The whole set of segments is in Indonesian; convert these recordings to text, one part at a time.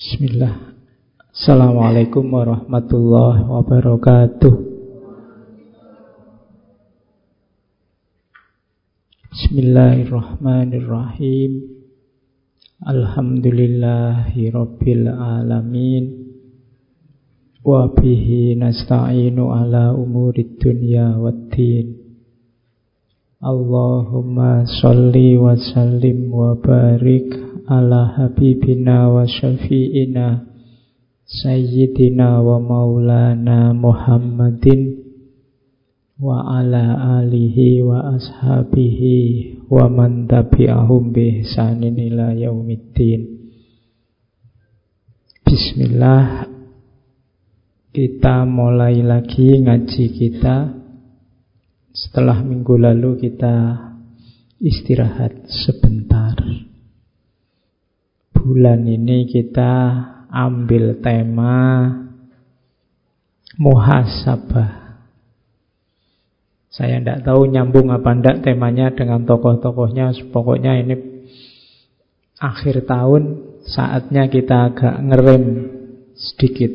Bismillah. Assalamualaikum warahmatullahi wabarakatuh. Bismillahirrahmanirrahim. Alhamdulillahi rabbil alamin. Wa bihi nasta'inu ala umurid dunya waddin. Allahumma salli wa sallim wa barik ala habibina wa syafi'ina Sayyidina wa maulana Muhammadin wa ala alihi wa ashabihi wa man tabi'ahum bi ihsanin ila yaumiddin Bismillah kita mulai lagi ngaji kita setelah minggu lalu kita istirahat sebentar. Bulan ini kita ambil tema muhasabah. Saya tidak tahu nyambung apa ndak temanya dengan tokoh-tokohnya. Pokoknya ini akhir tahun saatnya kita agak ngerem sedikit.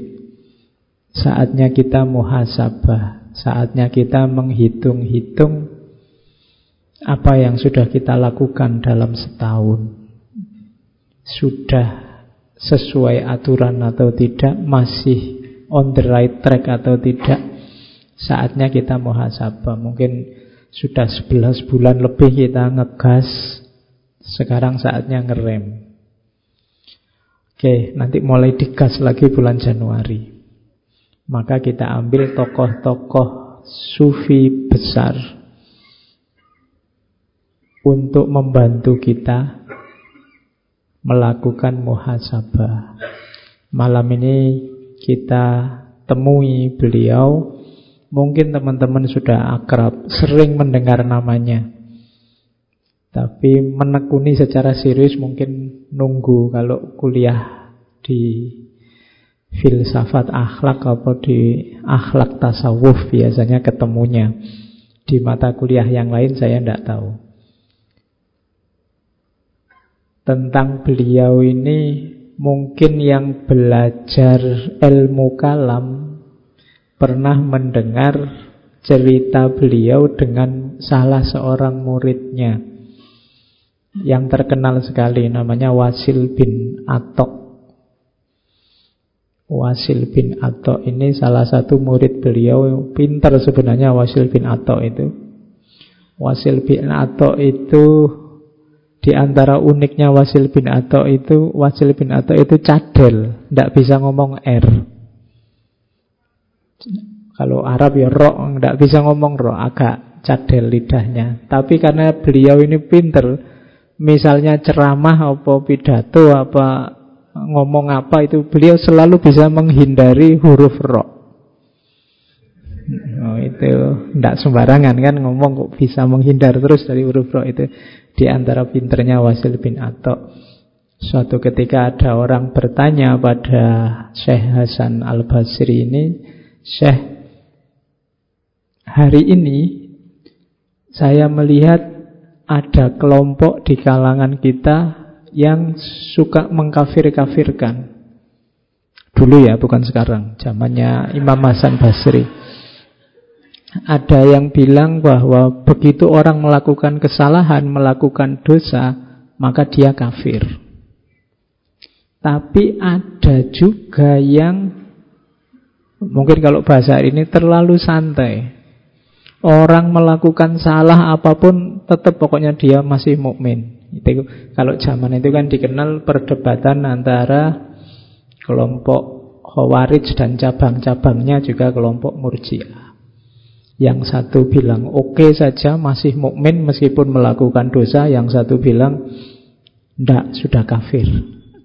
Saatnya kita muhasabah. Saatnya kita menghitung-hitung apa yang sudah kita lakukan dalam setahun. Sudah sesuai aturan atau tidak, masih on the right track atau tidak. Saatnya kita muhasabah. Mungkin sudah 11 bulan lebih kita ngegas, sekarang saatnya ngerem. Oke, nanti mulai digas lagi bulan Januari. Maka kita ambil tokoh-tokoh sufi besar untuk membantu kita melakukan muhasabah. Malam ini kita temui beliau. Mungkin teman-teman sudah akrab, sering mendengar namanya. Tapi menekuni secara serius mungkin nunggu kalau kuliah di filsafat akhlak apa di akhlak tasawuf biasanya ketemunya. Di mata kuliah yang lain saya tidak tahu. Tentang beliau ini mungkin yang belajar ilmu kalam pernah mendengar cerita beliau dengan salah seorang muridnya yang terkenal sekali namanya Wasil bin Atok Wasil bin Atok ini salah satu murid beliau pintar sebenarnya Wasil bin Atok itu. Wasil bin Atok itu di antara uniknya Wasil bin Atok itu Wasil bin Atok itu cadel, tidak bisa ngomong R. Kalau Arab ya roh, tidak bisa ngomong roh, agak cadel lidahnya. Tapi karena beliau ini pinter, misalnya ceramah apa pidato apa ngomong apa itu beliau selalu bisa menghindari huruf ro. Oh, itu tidak sembarangan kan ngomong kok bisa menghindar terus dari huruf ro itu di antara pinternya Wasil bin Atok. Suatu ketika ada orang bertanya pada Syekh Hasan Al-Basri ini, Syekh, hari ini saya melihat ada kelompok di kalangan kita yang suka mengkafir-kafirkan. Dulu ya, bukan sekarang. Zamannya Imam Hasan Basri. Ada yang bilang bahwa begitu orang melakukan kesalahan, melakukan dosa, maka dia kafir. Tapi ada juga yang mungkin kalau bahasa ini terlalu santai. Orang melakukan salah apa pun tetap pokoknya dia masih mukmin. Kalau zaman itu kan dikenal perdebatan antara kelompok Khawarij dan cabang-cabangnya juga kelompok Murji'ah. Yang satu bilang oke okay saja masih mukmin meskipun melakukan dosa, yang satu bilang ndak sudah kafir.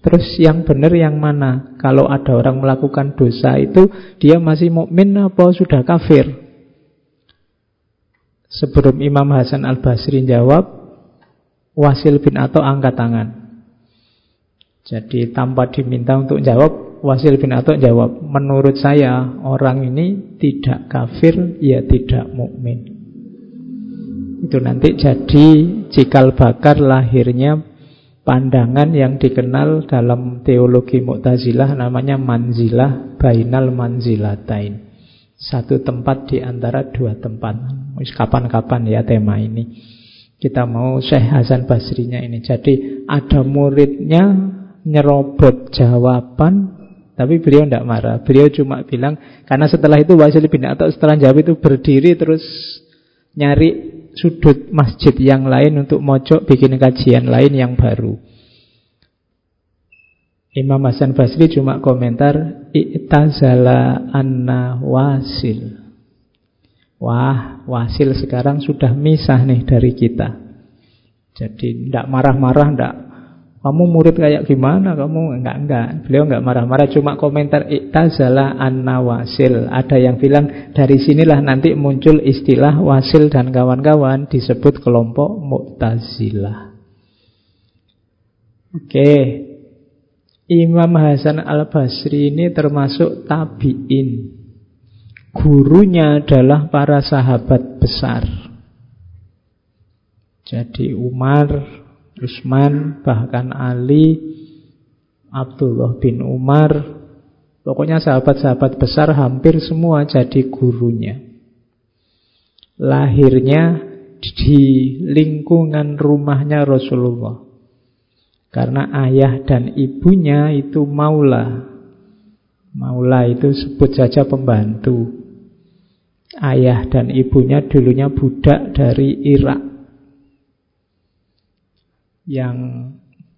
Terus yang benar yang mana? Kalau ada orang melakukan dosa itu dia masih mukmin apa sudah kafir? Sebelum Imam Hasan Al-Basri jawab, Wasil bin Atok angkat tangan. Jadi tanpa diminta untuk jawab, Wasil bin Atok jawab, menurut saya orang ini tidak kafir, ya tidak mukmin. Itu nanti jadi cikal bakar lahirnya pandangan yang dikenal dalam teologi Mu'tazilah namanya manzilah bainal manzilatain. Satu tempat di antara dua tempat. Kapan-kapan ya tema ini. Kita mau Syekh Hasan Basrinya ini. Jadi ada muridnya nyerobot jawaban tapi beliau tidak marah. Beliau cuma bilang, karena setelah itu Wasil bin atau setelah jawab itu berdiri terus nyari sudut masjid yang lain untuk mojok bikin kajian lain yang baru. Imam Hasan Basri cuma komentar, I'tazala anna wasil. Wah, wasil sekarang sudah misah nih dari kita. Jadi tidak marah-marah, tidak kamu murid kayak gimana? Kamu enggak enggak. Beliau enggak marah-marah, cuma komentar iktazala anna wasil. Ada yang bilang dari sinilah nanti muncul istilah wasil dan kawan-kawan disebut kelompok Mu'tazilah. Oke. Imam Hasan Al-Basri ini termasuk tabi'in. Gurunya adalah para sahabat besar. Jadi Umar, Utsman, bahkan Ali, Abdullah bin Umar, pokoknya sahabat-sahabat besar hampir semua jadi gurunya. Lahirnya di lingkungan rumahnya Rasulullah. Karena ayah dan ibunya itu maula. Maula itu sebut saja pembantu. Ayah dan ibunya dulunya budak dari Irak yang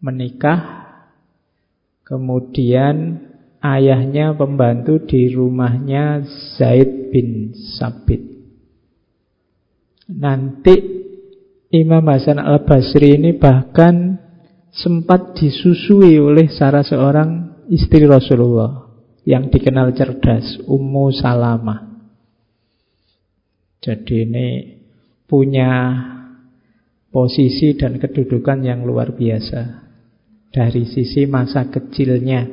menikah, kemudian ayahnya pembantu di rumahnya Zaid bin Sabit. Nanti Imam Hasan al-Basri ini bahkan sempat disusui oleh salah seorang istri Rasulullah yang dikenal cerdas, Ummu Salamah. Jadi ini punya posisi dan kedudukan yang luar biasa dari sisi masa kecilnya.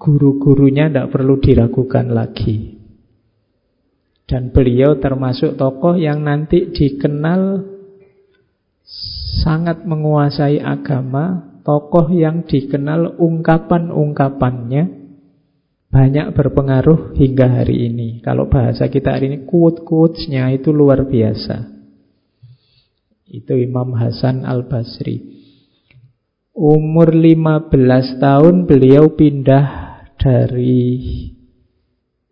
Guru-gurunya tidak perlu diragukan lagi. Dan beliau termasuk tokoh yang nanti dikenal sangat menguasai agama, tokoh yang dikenal ungkapan-ungkapannya banyak berpengaruh hingga hari ini. Kalau bahasa kita hari ini, quote-quotesnya itu luar biasa. Itu Imam Hasan Al-Basri. Umur 15 tahun beliau pindah dari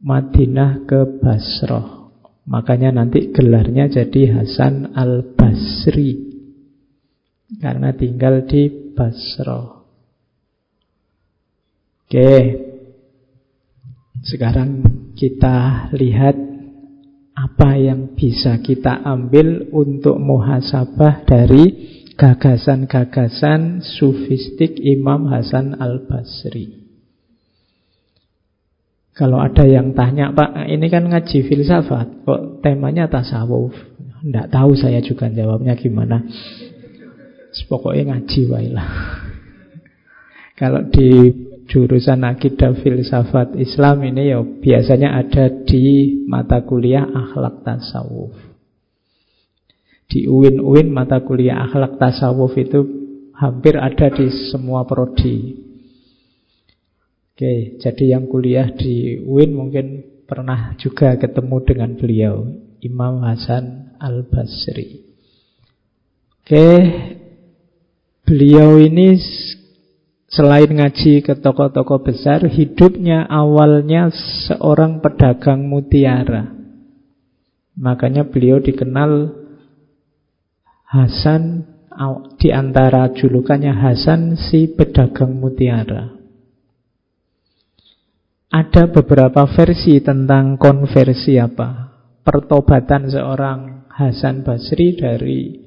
Madinah ke Basrah. Makanya nanti gelarnya jadi Hasan Al-Basri. Karena tinggal di Basrah. Oke. Sekarang kita lihat apa yang bisa kita ambil untuk muhasabah dari gagasan-gagasan sufistik Imam Hasan Al-Basri. Kalau ada yang tanya, Pak, ini kan ngaji filsafat, kok temanya tasawuf? Tidak tahu saya juga jawabnya gimana. Pokoknya ngaji wailah. Kalau di jurusan akidah filsafat Islam ini ya biasanya ada di mata kuliah akhlak tasawuf. Di UIN-UIN mata kuliah akhlak tasawuf itu hampir ada di semua prodi. Oke, jadi yang kuliah di UIN mungkin pernah juga ketemu dengan beliau, Imam Hasan Al-Basri. Oke, beliau ini Selain ngaji ke toko-toko besar, hidupnya awalnya seorang pedagang mutiara. Makanya beliau dikenal Hasan di antara julukannya Hasan si pedagang mutiara. Ada beberapa versi tentang konversi apa? Pertobatan seorang Hasan Basri dari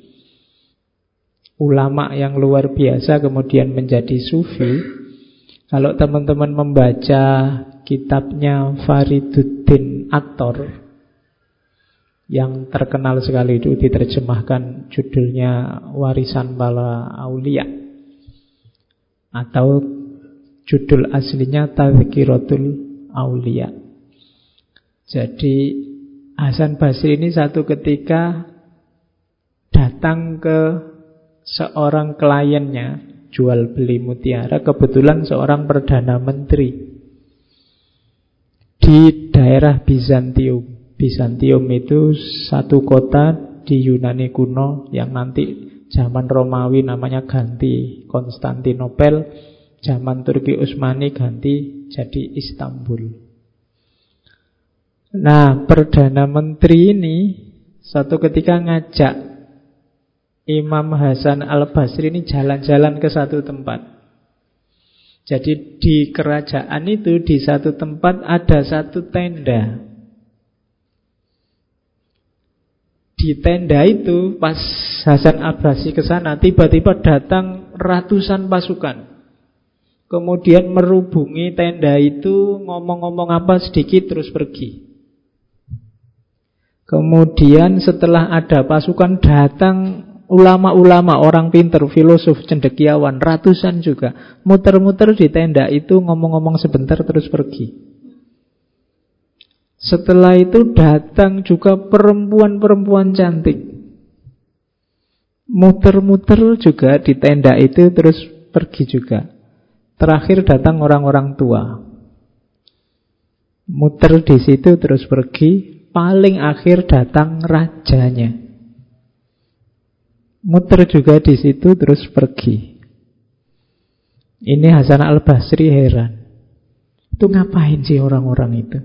ulama yang luar biasa kemudian menjadi sufi. Kalau teman-teman membaca kitabnya Fariduddin Attor yang terkenal sekali itu diterjemahkan judulnya Warisan Bala Aulia atau judul aslinya Tazkiratul Aulia. Jadi Hasan Basri ini satu ketika datang ke seorang kliennya jual beli mutiara, kebetulan seorang perdana menteri di daerah Bizantium. Bizantium itu satu kota di Yunani kuno yang nanti zaman Romawi namanya ganti Konstantinopel, zaman Turki Utsmani ganti jadi Istanbul. Nah, Perdana Menteri ini satu ketika ngajak Imam Hasan al-Basri ini jalan-jalan ke satu tempat. Jadi di kerajaan itu di satu tempat ada satu tenda. Di tenda itu pas Hasan al-Basri ke sana tiba-tiba datang ratusan pasukan. Kemudian merubungi tenda itu ngomong-ngomong apa sedikit terus pergi. Kemudian setelah ada pasukan datang ulama-ulama, orang pinter, filosof, cendekiawan, ratusan juga. Muter-muter di tenda itu ngomong-ngomong sebentar terus pergi. Setelah itu datang juga perempuan-perempuan cantik. Muter-muter juga di tenda itu terus pergi juga. Terakhir datang orang-orang tua. Muter di situ terus pergi, paling akhir datang rajanya. Muter juga di situ terus pergi. Ini Hasan al-Basri heran. Itu ngapain sih orang-orang itu?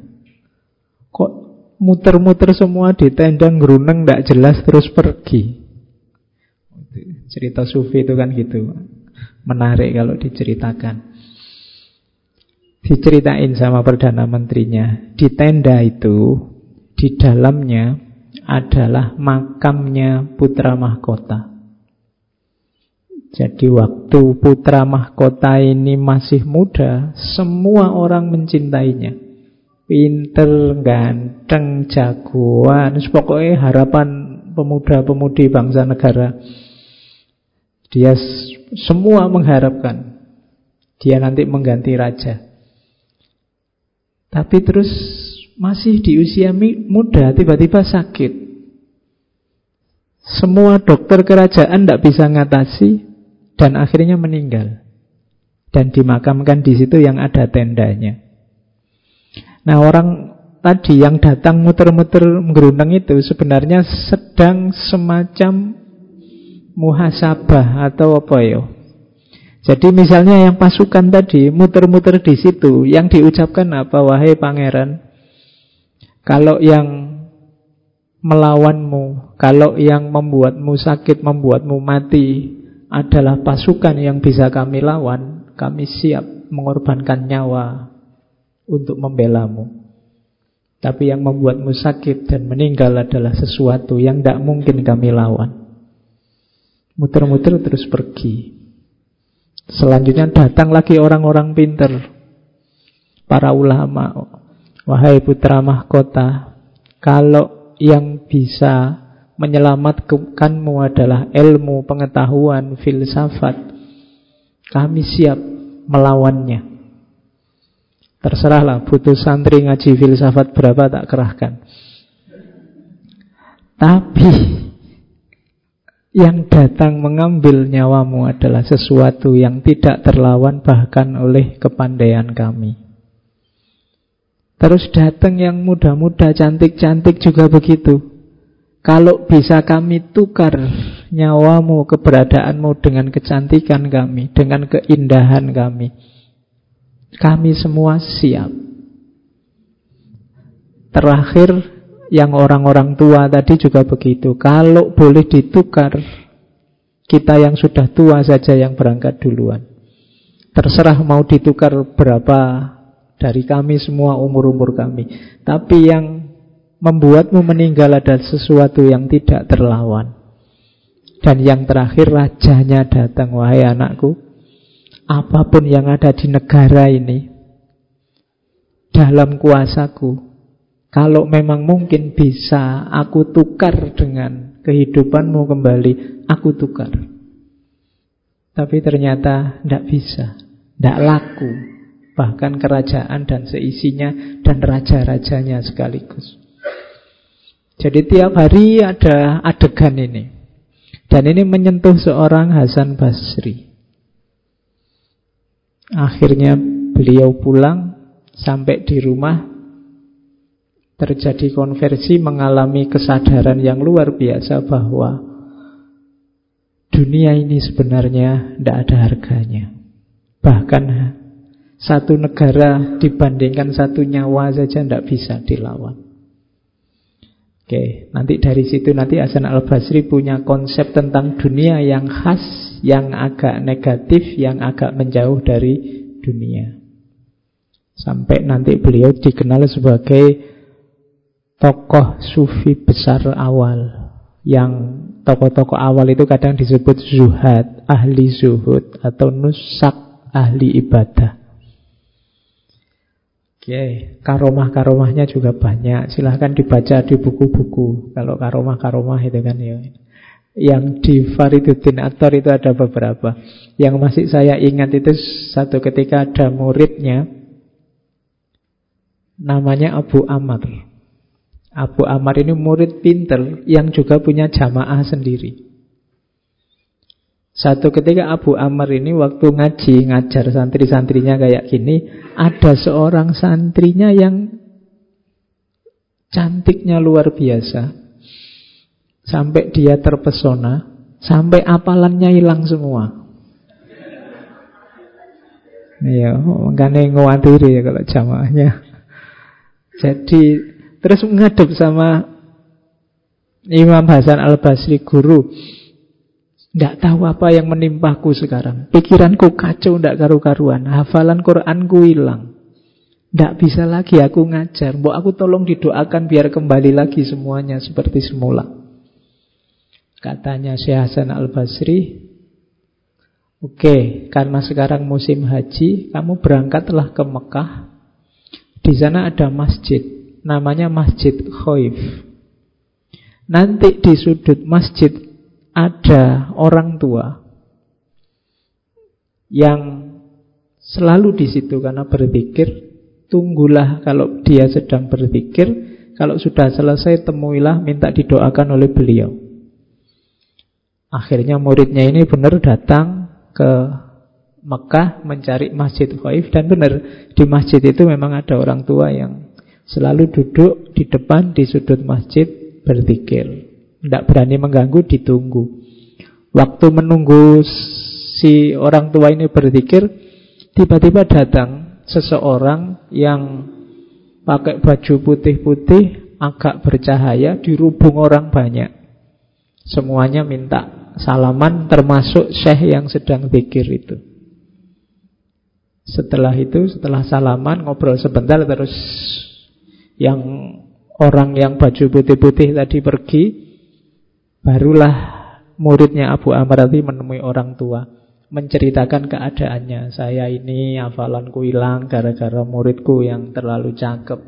Kok muter-muter semua di tenda ngeruneng nggak jelas terus pergi? Cerita sufi itu kan gitu. Menarik kalau diceritakan. Diceritain sama Perdana Menterinya. Di tenda itu di dalamnya adalah makamnya putra mahkota. Jadi waktu putra mahkota ini masih muda, semua orang mencintainya. Pinter, ganteng, jagoan, pokoknya harapan pemuda-pemudi bangsa negara. Dia semua mengharapkan dia nanti mengganti raja. Tapi terus masih di usia muda tiba-tiba sakit. Semua dokter kerajaan tidak bisa ngatasi dan akhirnya meninggal. Dan dimakamkan di situ yang ada tendanya. Nah orang tadi yang datang muter-muter menggerundang itu sebenarnya sedang semacam muhasabah atau apa ya? Jadi misalnya yang pasukan tadi muter-muter di situ, yang diucapkan apa? Wahai pangeran, kalau yang melawanmu, kalau yang membuatmu sakit, membuatmu mati adalah pasukan yang bisa kami lawan, kami siap mengorbankan nyawa untuk membelamu. Tapi yang membuatmu sakit dan meninggal adalah sesuatu yang tidak mungkin kami lawan. Muter-muter terus pergi. Selanjutnya datang lagi orang-orang pinter. Para ulama, Wahai putra mahkota, kalau yang bisa menyelamatkanmu adalah ilmu, pengetahuan, filsafat, kami siap melawannya. Terserahlah, butuh santri ngaji filsafat berapa tak kerahkan. Tapi yang datang mengambil nyawamu adalah sesuatu yang tidak terlawan bahkan oleh kepandaian kami. Terus datang yang muda-muda, cantik-cantik juga begitu. Kalau bisa kami tukar nyawamu, keberadaanmu dengan kecantikan kami, dengan keindahan kami, kami semua siap. Terakhir, yang orang-orang tua tadi juga begitu. Kalau boleh ditukar, kita yang sudah tua saja yang berangkat duluan. Terserah mau ditukar berapa dari kami semua umur-umur kami. Tapi yang membuatmu meninggal adalah sesuatu yang tidak terlawan. Dan yang terakhir rajanya datang, wahai anakku. Apa pun yang ada di negara ini, dalam kuasaku, kalau memang mungkin bisa aku tukar dengan kehidupanmu kembali, aku tukar. Tapi ternyata tidak bisa, tidak laku bahkan kerajaan dan seisinya dan raja-rajanya sekaligus. Jadi tiap hari ada adegan ini. Dan ini menyentuh seorang Hasan Basri. Akhirnya beliau pulang sampai di rumah terjadi konversi mengalami kesadaran yang luar biasa bahwa dunia ini sebenarnya tidak ada harganya. Bahkan satu negara dibandingkan satu nyawa saja tidak bisa dilawan. Oke, nanti dari situ nanti Hasan al-Basri punya konsep tentang dunia yang khas, yang agak negatif, yang agak menjauh dari dunia. Sampai nanti beliau dikenal sebagai tokoh sufi besar awal. Yang tokoh-tokoh awal itu kadang disebut zuhad, ahli zuhud, atau nusak, ahli ibadah. Oke, karomah-karomahnya juga banyak. Silahkan dibaca di buku-buku. Kalau karomah-karomah itu kan ya. Yang di Fariduddin Ator itu ada beberapa. Yang masih saya ingat itu satu ketika ada muridnya. Namanya Abu Amr. Abu Amr ini murid pinter yang juga punya jamaah sendiri. Satu ketika Abu Amr ini waktu ngaji, ngajar santri-santrinya kayak gini, ada seorang santrinya yang cantiknya luar biasa. Sampai dia terpesona, sampai apalannya hilang semua. Iya, makanya ngawatiri ya kalau jamaahnya. Jadi terus menghadap sama Imam Hasan Al-Basri guru tidak tahu apa yang menimpaku sekarang. Pikiranku kacau, tidak karu-karuan. Hafalan Quranku hilang. Tidak bisa lagi aku ngajar. Mbok aku tolong didoakan biar kembali lagi semuanya seperti semula. Katanya Syekh Hasan Al-Basri, Oke, okay, karena sekarang musim haji, kamu berangkatlah ke Mekah. Di sana ada masjid, namanya Masjid Khaif. Nanti di sudut masjid ada orang tua yang selalu di situ karena berpikir, tunggulah kalau dia sedang berpikir, kalau sudah selesai temuilah minta didoakan oleh beliau. Akhirnya muridnya ini benar datang ke Mekah mencari Masjid Khaif dan benar di masjid itu memang ada orang tua yang selalu duduk di depan di sudut masjid berzikir. Tidak berani mengganggu, ditunggu. Waktu menunggu si orang tua ini berzikir, tiba-tiba datang seseorang yang pakai baju putih-putih, agak bercahaya, dirubung orang banyak. Semuanya minta salaman, termasuk syekh yang sedang zikir itu. Setelah itu, setelah salaman, ngobrol sebentar, terus yang orang yang baju putih-putih tadi pergi, Barulah muridnya Abu Amr tadi menemui orang tua menceritakan keadaannya. Saya ini hafalanku hilang gara-gara muridku yang terlalu cakep.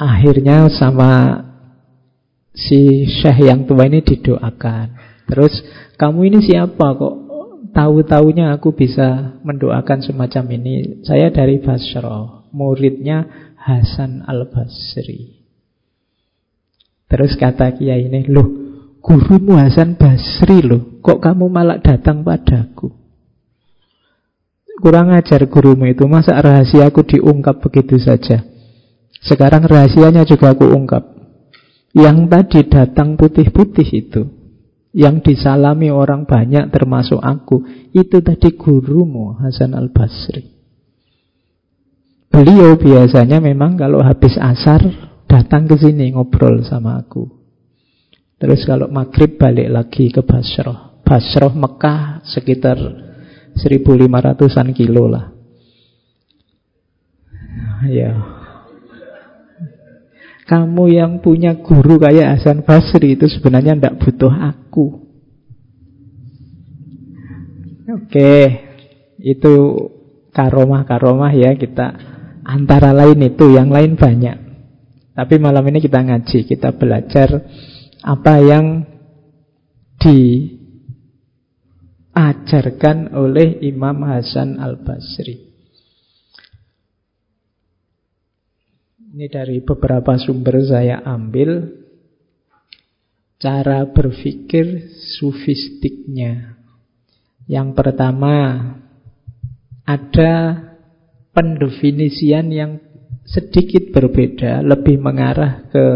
Akhirnya sama si syekh yang tua ini didoakan. Terus kamu ini siapa kok tahu-taunya aku bisa mendoakan semacam ini? Saya dari Basra, muridnya Hasan Al-Basri. Terus kata kiai ini, loh, gurumu Hasan Basri loh, kok kamu malah datang padaku? Kurang ajar gurumu itu, masa rahasia aku diungkap begitu saja? Sekarang rahasianya juga aku ungkap. Yang tadi datang putih-putih itu, yang disalami orang banyak termasuk aku, itu tadi gurumu Hasan Al-Basri. Beliau biasanya memang kalau habis asar datang ke sini ngobrol sama aku. Terus kalau maghrib balik lagi ke Basroh. Basroh Mekah sekitar 1500-an kilo lah. Ya. Kamu yang punya guru kayak Hasan Basri itu sebenarnya tidak butuh aku. Oke, itu karomah-karomah ya kita antara lain itu, yang lain banyak. Tapi malam ini kita ngaji, kita belajar apa yang diajarkan oleh Imam Hasan Al-Basri. Ini dari beberapa sumber saya ambil. cara berpikir sufistiknya. Yang pertama, ada pendefinisian yang sedikit berbeda, lebih mengarah ke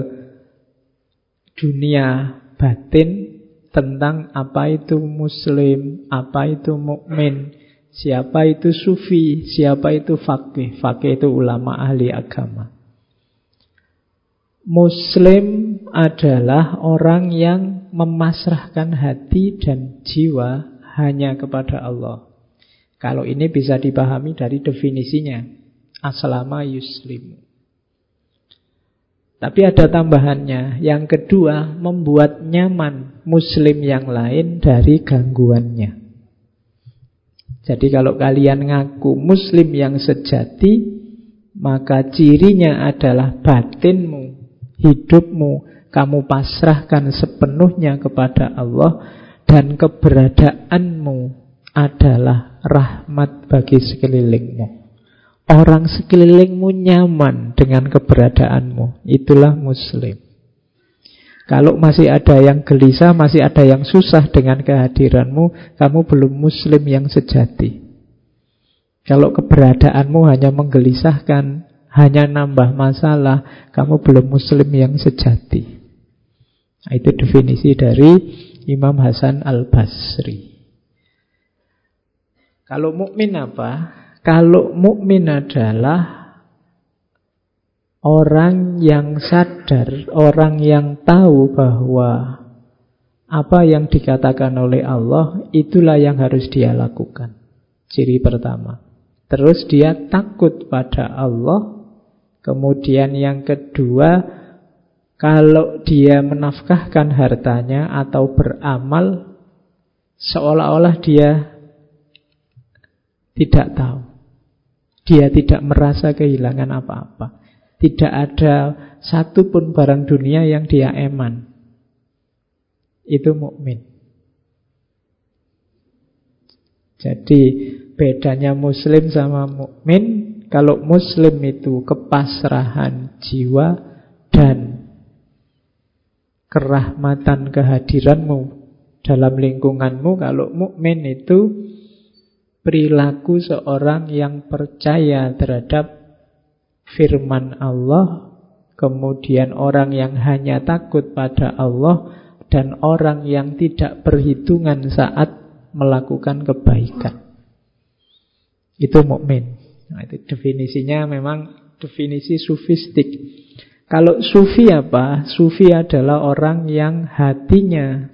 dunia batin tentang apa itu muslim, apa itu mukmin, siapa itu sufi, siapa itu fakih. Fakih itu ulama ahli agama. Muslim adalah orang yang memasrahkan hati dan jiwa hanya kepada Allah. Kalau ini bisa dipahami dari definisinya. Aslama yuslimu. Tapi ada tambahannya. Yang kedua, membuat nyaman muslim yang lain dari gangguannya. Jadi kalau kalian ngaku muslim yang sejati, maka cirinya adalah batinmu hidupmu kamu pasrahkan sepenuhnya kepada Allah dan keberadaanmu adalah rahmat bagi sekelilingmu. Orang sekelilingmu nyaman dengan keberadaanmu. Itulah muslim. Kalau masih ada yang gelisah, masih ada yang susah dengan kehadiranmu, kamu belum muslim yang sejati. Kalau keberadaanmu hanya menggelisahkan, hanya nambah masalah, kamu belum muslim yang sejati. Nah, itu definisi dari Imam Hasan Al-Basri. Kalau mukmin apa? Kalau mukmin adalah orang yang sadar, orang yang tahu bahwa apa yang dikatakan oleh Allah itulah yang harus dia lakukan. Ciri pertama. Terus dia takut pada Allah Kemudian yang kedua, kalau dia menafkahkan hartanya atau beramal, seolah-olah dia tidak tahu. Dia tidak merasa kehilangan apa-apa. Tidak ada satu pun barang dunia yang dia eman. Itu mukmin. Jadi bedanya muslim sama mukmin kalau muslim itu kepasrahan jiwa dan kerahmatan kehadiranmu dalam lingkunganmu, kalau mukmin itu perilaku seorang yang percaya terhadap firman Allah, kemudian orang yang hanya takut pada Allah dan orang yang tidak perhitungan saat melakukan kebaikan. Itu mukmin. Nah, itu definisinya memang definisi sufistik. Kalau sufi apa? Sufi adalah orang yang hatinya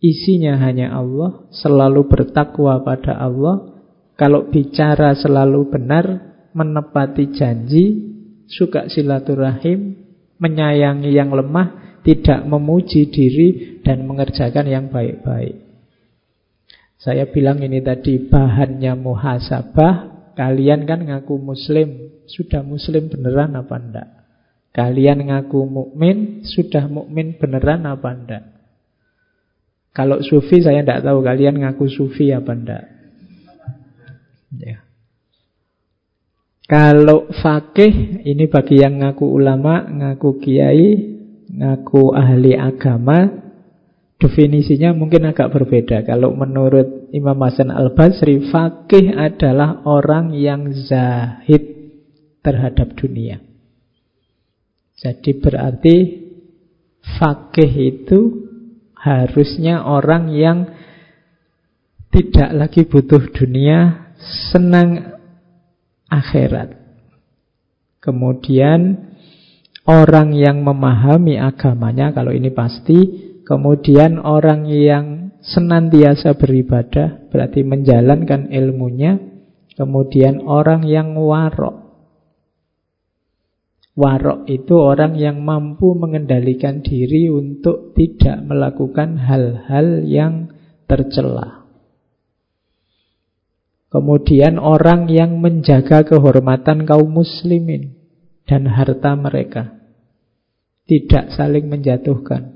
isinya hanya Allah, selalu bertakwa pada Allah. Kalau bicara selalu benar, menepati janji, suka silaturahim, menyayangi yang lemah, tidak memuji diri dan mengerjakan yang baik-baik. Saya bilang ini tadi bahannya muhasabah, Kalian kan ngaku muslim, sudah muslim beneran apa enggak? Kalian ngaku mukmin, sudah mukmin beneran apa enggak? Kalau sufi saya enggak tahu kalian ngaku sufi apa enggak. Ya. Kalau fakih ini bagi yang ngaku ulama, ngaku kiai, ngaku ahli agama, Definisinya mungkin agak berbeda. Kalau menurut Imam Hasan Al-Basri, fakih adalah orang yang zahid terhadap dunia. Jadi berarti fakih itu harusnya orang yang tidak lagi butuh dunia, senang akhirat. Kemudian orang yang memahami agamanya, kalau ini pasti Kemudian orang yang senantiasa beribadah berarti menjalankan ilmunya. Kemudian orang yang warok. Warok itu orang yang mampu mengendalikan diri untuk tidak melakukan hal-hal yang tercela. Kemudian orang yang menjaga kehormatan kaum muslimin dan harta mereka. Tidak saling menjatuhkan.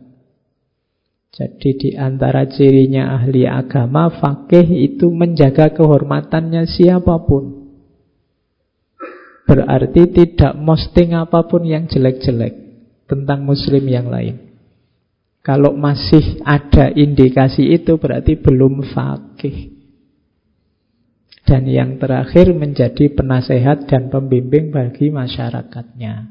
Jadi di antara cirinya ahli agama, fakih itu menjaga kehormatannya siapa pun. Berarti tidak posting apa pun yang jelek-jelek tentang muslim yang lain. Kalau masih ada indikasi itu berarti belum fakih. Dan yang terakhir menjadi penasehat dan pembimbing bagi masyarakatnya.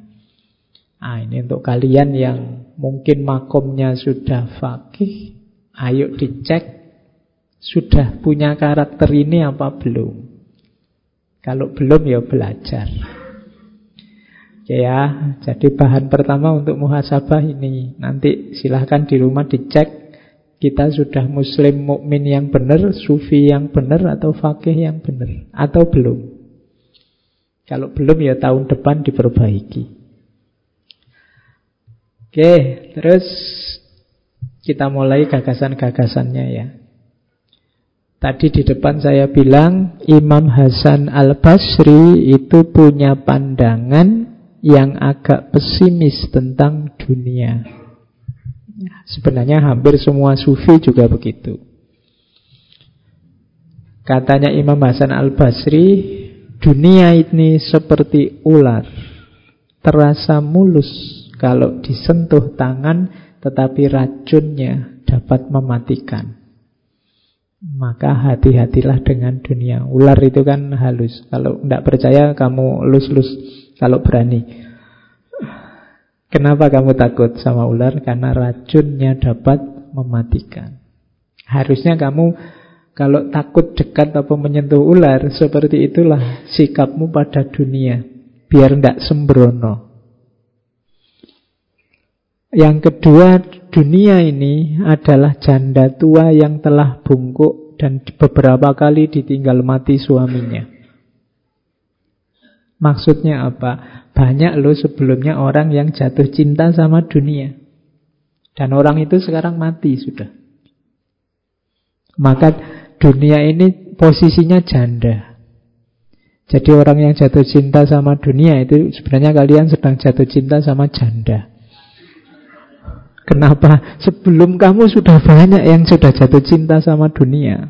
Nah, ini untuk kalian yang mungkin makomnya sudah fakih, ayo dicek sudah punya karakter ini apa belum. Kalau belum ya belajar. Oke ya, jadi bahan pertama untuk muhasabah ini. Nanti silahkan di rumah dicek kita sudah muslim mukmin yang benar, sufi yang benar atau fakih yang benar atau belum. Kalau belum ya tahun depan diperbaiki. Oke, terus kita mulai gagasan-gagasannya ya. Tadi di depan saya bilang Imam Hasan al-Basri itu punya pandangan yang agak pesimis tentang dunia. Sebenarnya hampir semua sufi juga begitu. Katanya Imam Hasan al-Basri, dunia ini seperti ular. Terasa mulus kalau disentuh tangan, tetapi racunnya dapat mematikan. Maka hati-hatilah dengan dunia. Ular itu kan halus. Kalau tidak percaya, kamu lus-lus kalau berani. Kenapa kamu takut sama ular? Karena racunnya dapat mematikan. Harusnya kamu kalau takut dekat atau menyentuh ular, seperti itulah sikapmu pada dunia. Biar tidak sembrono. Yang kedua, dunia ini adalah janda tua yang telah bungkuk dan beberapa kali ditinggal mati suaminya. Maksudnya apa? Banyak loh sebelumnya orang yang jatuh cinta sama dunia. Dan orang itu sekarang mati sudah. Maka dunia ini posisinya janda. Jadi orang yang jatuh cinta sama dunia itu sebenarnya kalian sedang jatuh cinta sama janda. Kenapa? Sebelum kamu sudah banyak yang sudah jatuh cinta sama dunia.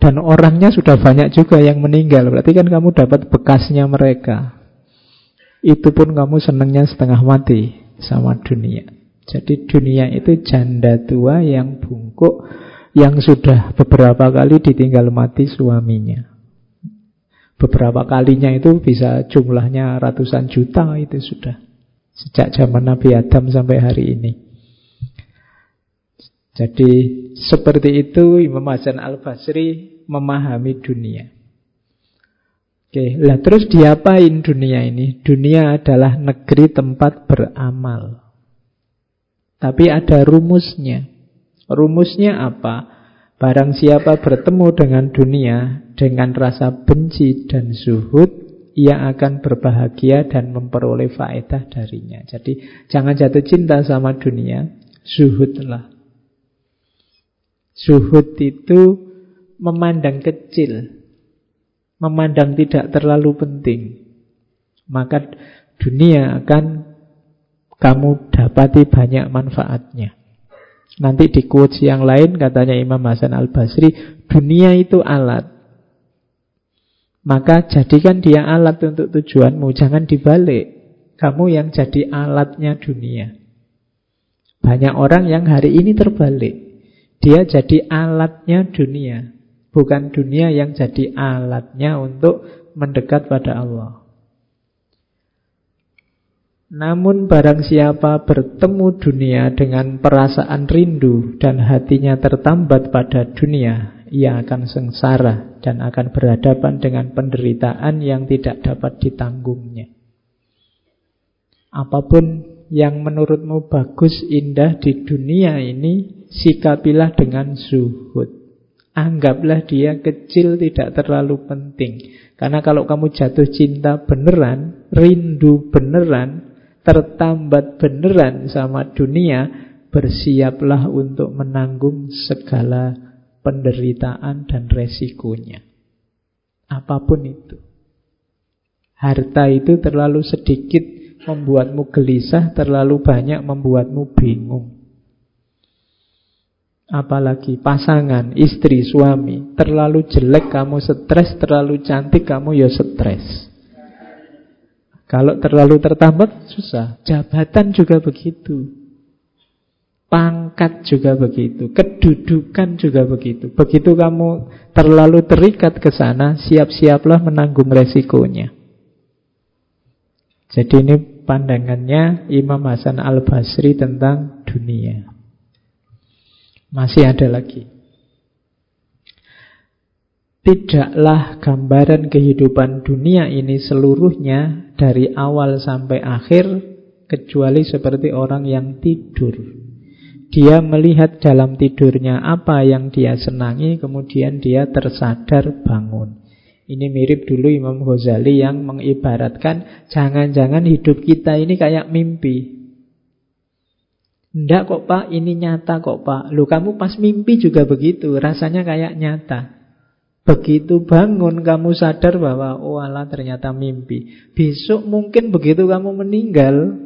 Dan orangnya sudah banyak juga yang meninggal. Berarti kan kamu dapat bekasnya mereka. Itu pun kamu senangnya setengah mati sama dunia. Jadi dunia itu janda tua yang bungkuk yang sudah beberapa kali ditinggal mati suaminya. Beberapa kalinya itu bisa jumlahnya ratusan juta itu sudah. Sejak zaman Nabi Adam sampai hari ini. Jadi seperti itu Imam Hasan al-Basri memahami dunia. Oke, lah terus diapain dunia ini? Dunia adalah negeri tempat beramal. Tapi ada rumusnya. Rumusnya apa? Barang siapa bertemu dengan dunia dengan rasa benci dan zuhud, ia akan berbahagia dan memperoleh faedah darinya. Jadi jangan jatuh cinta sama dunia, zuhudlah. Zuhud itu memandang kecil, memandang tidak terlalu penting. Maka dunia akan kamu dapati banyak manfaatnya. Nanti di quotes yang lain katanya Imam Hasan al-Basri, dunia itu alat. Maka jadikan dia alat untuk tujuanmu, jangan dibalik. Kamu yang jadi alatnya dunia. Banyak orang yang hari ini terbalik. Dia jadi alatnya dunia, bukan dunia yang jadi alatnya untuk mendekat pada Allah. Namun barang siapa bertemu dunia dengan perasaan rindu dan hatinya tertambat pada dunia, ia akan sengsara dan akan berhadapan dengan penderitaan yang tidak dapat ditanggungnya. Apa pun yang menurutmu bagus, indah di dunia ini, sikapilah dengan zuhud. Anggaplah dia kecil tidak terlalu penting. Karena kalau kamu jatuh cinta beneran, rindu beneran, tertambat beneran sama dunia, bersiaplah untuk menanggung segala penderitaan dan resikonya. Apa pun itu. Harta itu terlalu sedikit membuatmu gelisah, terlalu banyak membuatmu bingung. Apalagi pasangan, istri, suami Terlalu jelek kamu stres Terlalu cantik kamu ya stres Kalau terlalu tertambat susah Jabatan juga begitu Pangkat juga begitu, kedudukan juga begitu. Begitu kamu terlalu terikat ke sana, siap-siaplah menanggung resikonya. Jadi ini pandangannya Imam Hasan Al-Basri tentang dunia. Masih ada lagi. Tidaklah gambaran kehidupan dunia ini seluruhnya dari awal sampai akhir kecuali seperti orang yang tidur. Dia melihat dalam tidurnya apa yang dia senangi, kemudian dia tersadar bangun. Ini mirip dulu Imam Ghazali yang mengibaratkan jangan-jangan hidup kita ini kayak mimpi. Enggak kok pak, ini nyata kok pak. Lu kamu pas mimpi juga begitu, rasanya kayak nyata. Begitu bangun kamu sadar bahwa oh Allah ternyata mimpi. Besok mungkin begitu kamu meninggal,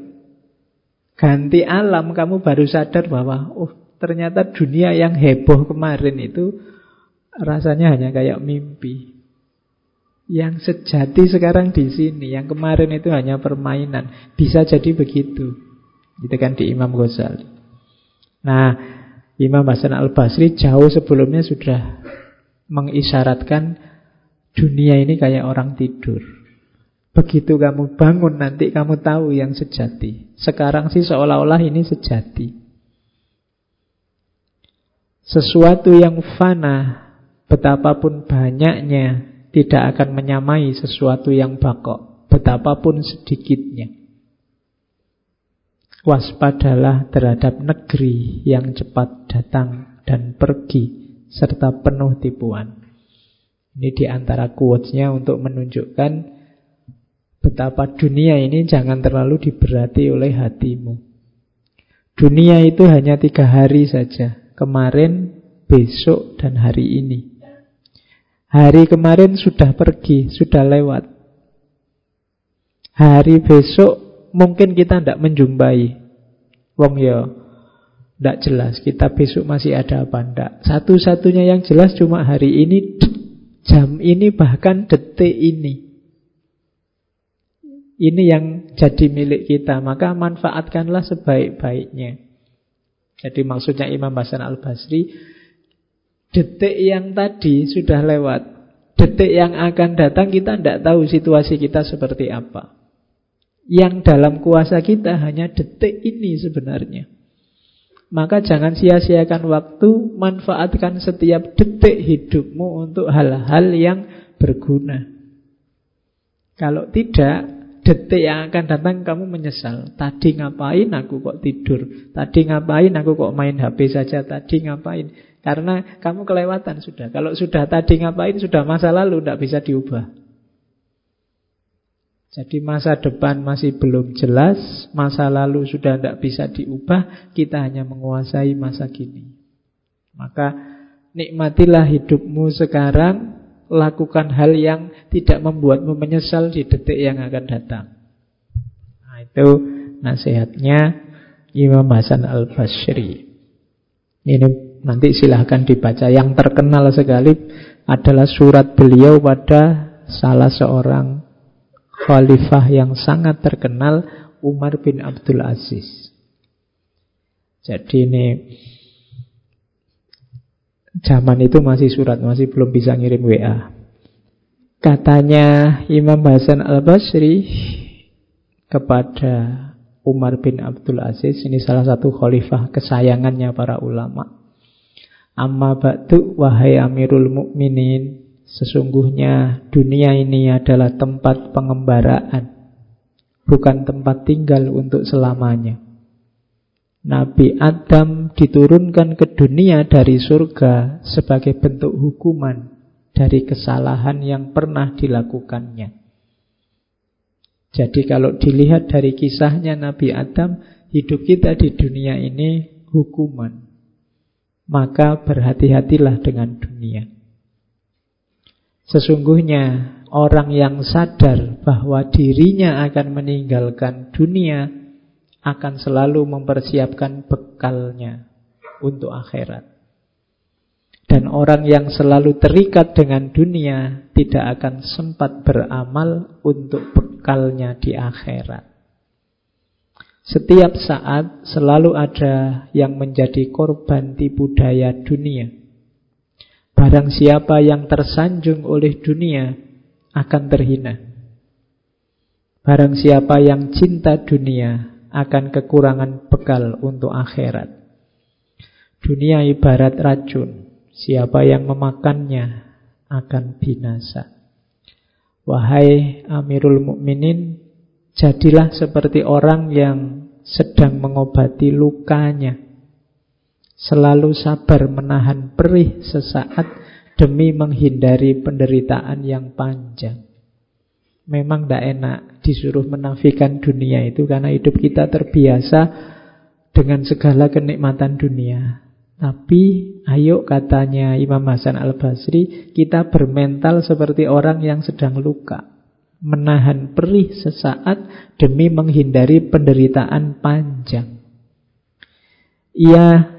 ganti alam kamu baru sadar bahwa oh ternyata dunia yang heboh kemarin itu rasanya hanya kayak mimpi. Yang sejati sekarang di sini, yang kemarin itu hanya permainan. Bisa jadi begitu. Itu kan di Imam Ghazali. Nah, Imam Hasan Al-Basri jauh sebelumnya sudah mengisyaratkan dunia ini kayak orang tidur. Begitu kamu bangun nanti kamu tahu yang sejati. Sekarang sih seolah-olah ini sejati. Sesuatu yang fana, betapapun banyaknya, tidak akan menyamai sesuatu yang bakok, betapapun sedikitnya. Waspadalah terhadap negeri yang cepat datang dan pergi, serta penuh tipuan. Ini di antara quotes-nya untuk menunjukkan Betapa dunia ini jangan terlalu diberati oleh hatimu. Dunia itu hanya tiga hari saja. Kemarin, besok, dan hari ini. Hari kemarin sudah pergi, sudah lewat. Hari besok mungkin kita tidak menjumpai. Wong ya, tidak jelas. Kita besok masih ada apa tidak. Satu-satunya yang jelas cuma hari ini, jam ini, bahkan detik ini. Ini yang jadi milik kita, maka manfaatkanlah sebaik-baiknya. Jadi maksudnya Imam Hasan Al-Basri, detik yang tadi sudah lewat. Detik yang akan datang kita tidak tahu situasi kita seperti apa. Yang dalam kuasa kita hanya detik ini sebenarnya. Maka jangan sia-siakan waktu, manfaatkan setiap detik hidupmu untuk hal-hal yang berguna. Kalau tidak, detik yang akan datang kamu menyesal. Tadi ngapain aku kok tidur? Tadi ngapain aku kok main HP saja? Tadi ngapain? Karena kamu kelewatan sudah. Kalau sudah tadi ngapain, sudah masa lalu, tidak bisa diubah. Jadi masa depan masih belum jelas, masa lalu sudah tidak bisa diubah, kita hanya menguasai masa kini. Maka nikmatilah hidupmu sekarang, lakukan hal yang tidak membuatmu menyesal di detik yang akan datang. Nah, itu nasihatnya Imam Hasan Al-Basri. Ini nanti silahkan dibaca. Yang terkenal sekali adalah surat beliau pada salah seorang khalifah yang sangat terkenal, Umar bin Abdul Aziz. Jadi ini Zaman itu masih surat, masih belum bisa ngirim WA. Katanya Imam Hasan Al-Basri kepada Umar bin Abdul Aziz, ini salah satu khalifah kesayangannya para ulama. Amma ba'du wahai Amirul Mukminin, sesungguhnya dunia ini adalah tempat pengembaraan, bukan tempat tinggal untuk selamanya. Nabi Adam diturunkan ke dunia dari surga sebagai bentuk hukuman dari kesalahan yang pernah dilakukannya. Jadi kalau dilihat dari kisahnya Nabi Adam, hidup kita di dunia ini hukuman. Maka berhati-hatilah dengan dunia. Sesungguhnya orang yang sadar bahwa dirinya akan meninggalkan dunia akan selalu mempersiapkan bekalnya untuk akhirat. Dan orang yang selalu terikat dengan dunia tidak akan sempat beramal untuk bekalnya di akhirat. Setiap saat selalu ada yang menjadi korban tipu daya dunia. Barang siapa yang tersanjung oleh dunia akan terhina. Barang siapa yang cinta dunia akan kekurangan bekal untuk akhirat. Dunia ibarat racun, siapa yang memakannya akan binasa. Wahai Amirul Mukminin, jadilah seperti orang yang sedang mengobati lukanya. Selalu sabar menahan perih sesaat demi menghindari penderitaan yang panjang. Memang tidak enak disuruh menafikan dunia itu karena hidup kita terbiasa dengan segala kenikmatan dunia. Tapi ayo katanya Imam Hasan Al-Basri, kita bermental seperti orang yang sedang luka. Menahan perih sesaat demi menghindari penderitaan panjang. Ia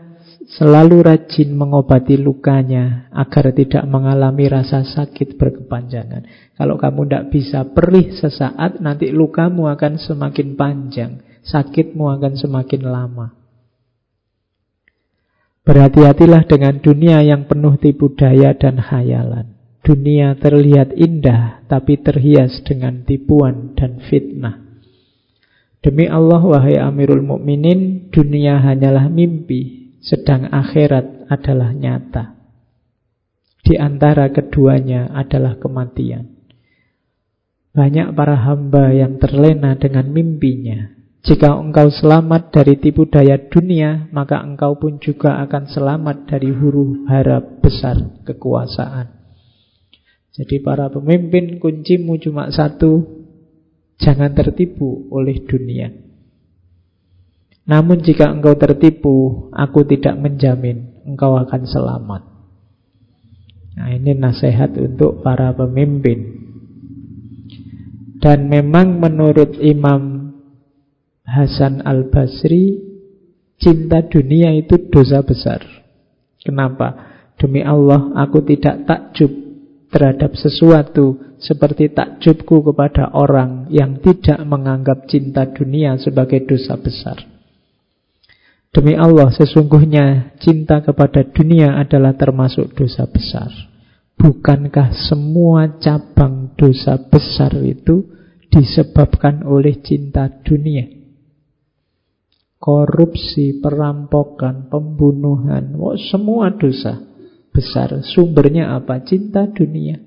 selalu rajin mengobati lukanya agar tidak mengalami rasa sakit berkepanjangan. Kalau kamu tidak bisa perih sesaat, nanti lukamu akan semakin panjang, sakitmu akan semakin lama. Berhati-hatilah dengan dunia yang penuh tipu daya dan khayalan. Dunia terlihat indah, tapi terhias dengan tipuan dan fitnah. Demi Allah, wahai Amirul Mukminin, dunia hanyalah mimpi, sedang akhirat adalah nyata. Di antara keduanya adalah kematian. Banyak para hamba yang terlena dengan mimpinya. Jika engkau selamat dari tipu daya dunia, maka engkau pun juga akan selamat dari huru hara besar kekuasaan. Jadi para pemimpin kuncimu cuma satu, jangan tertipu oleh dunia. Namun jika engkau tertipu, aku tidak menjamin engkau akan selamat. Nah ini nasihat untuk para pemimpin. Dan memang menurut Imam Hasan al-Basri, cinta dunia itu dosa besar. Kenapa? Demi Allah, aku tidak takjub terhadap sesuatu seperti takjubku kepada orang yang tidak menganggap cinta dunia sebagai dosa besar. Demi Allah, sesungguhnya cinta kepada dunia adalah termasuk dosa besar. Bukankah semua cabang dosa besar itu disebabkan oleh cinta dunia? Korupsi, perampokan, pembunuhan, oh, semua dosa besar. Sumbernya apa? Cinta dunia.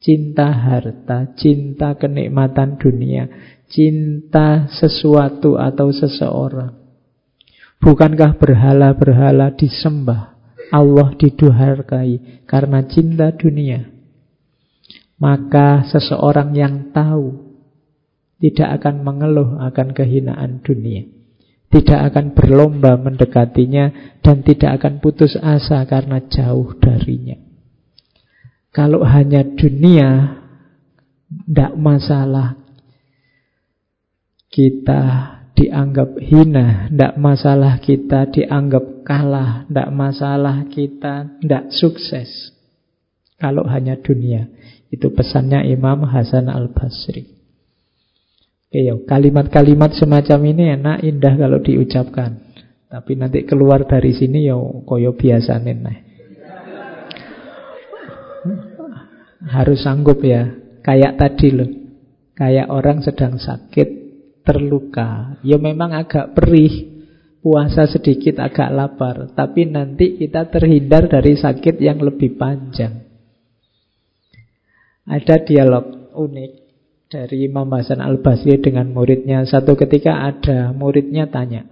Cinta harta, cinta kenikmatan dunia, cinta sesuatu atau seseorang. Bukankah berhala-berhala disembah, Allah diduharkai karena cinta dunia? Maka seseorang yang tahu tidak akan mengeluh akan kehinaan dunia. Tidak akan berlomba mendekatinya dan tidak akan putus asa karena jauh darinya. Kalau hanya dunia, tidak masalah kita dianggap hina, tidak masalah kita dianggap kalah, tidak masalah kita tidak sukses. Kalau hanya dunia. Itu pesannya Imam Hasan al-Basri. Oke, kalimat-kalimat semacam ini enak, indah kalau diucapkan. Tapi nanti keluar dari sini ya koyo biasa nih. Harus sanggup ya. Kayak tadi loh. Kayak orang sedang sakit terluka. Ya memang agak perih, puasa sedikit agak lapar, tapi nanti kita terhindar dari sakit yang lebih panjang. Ada dialog unik dari Imam Hasan Al-Basri dengan muridnya. Satu ketika ada muridnya tanya,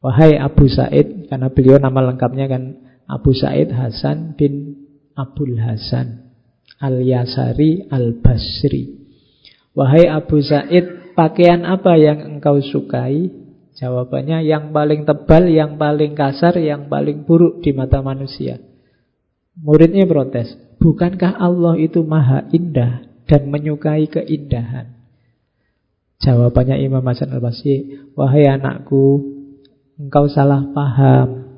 Wahai Abu Said, karena beliau nama lengkapnya kan Abu Said Hasan bin Abdul Hasan Al-Yasari Al-Basri. Wahai Abu Said, Pakaian apa yang engkau sukai? Jawabannya yang paling tebal, yang paling kasar, yang paling buruk di mata manusia. Muridnya protes, bukankah Allah itu maha indah dan menyukai keindahan? Jawabannya Imam Hasan al-Basri, wahai anakku, engkau salah paham.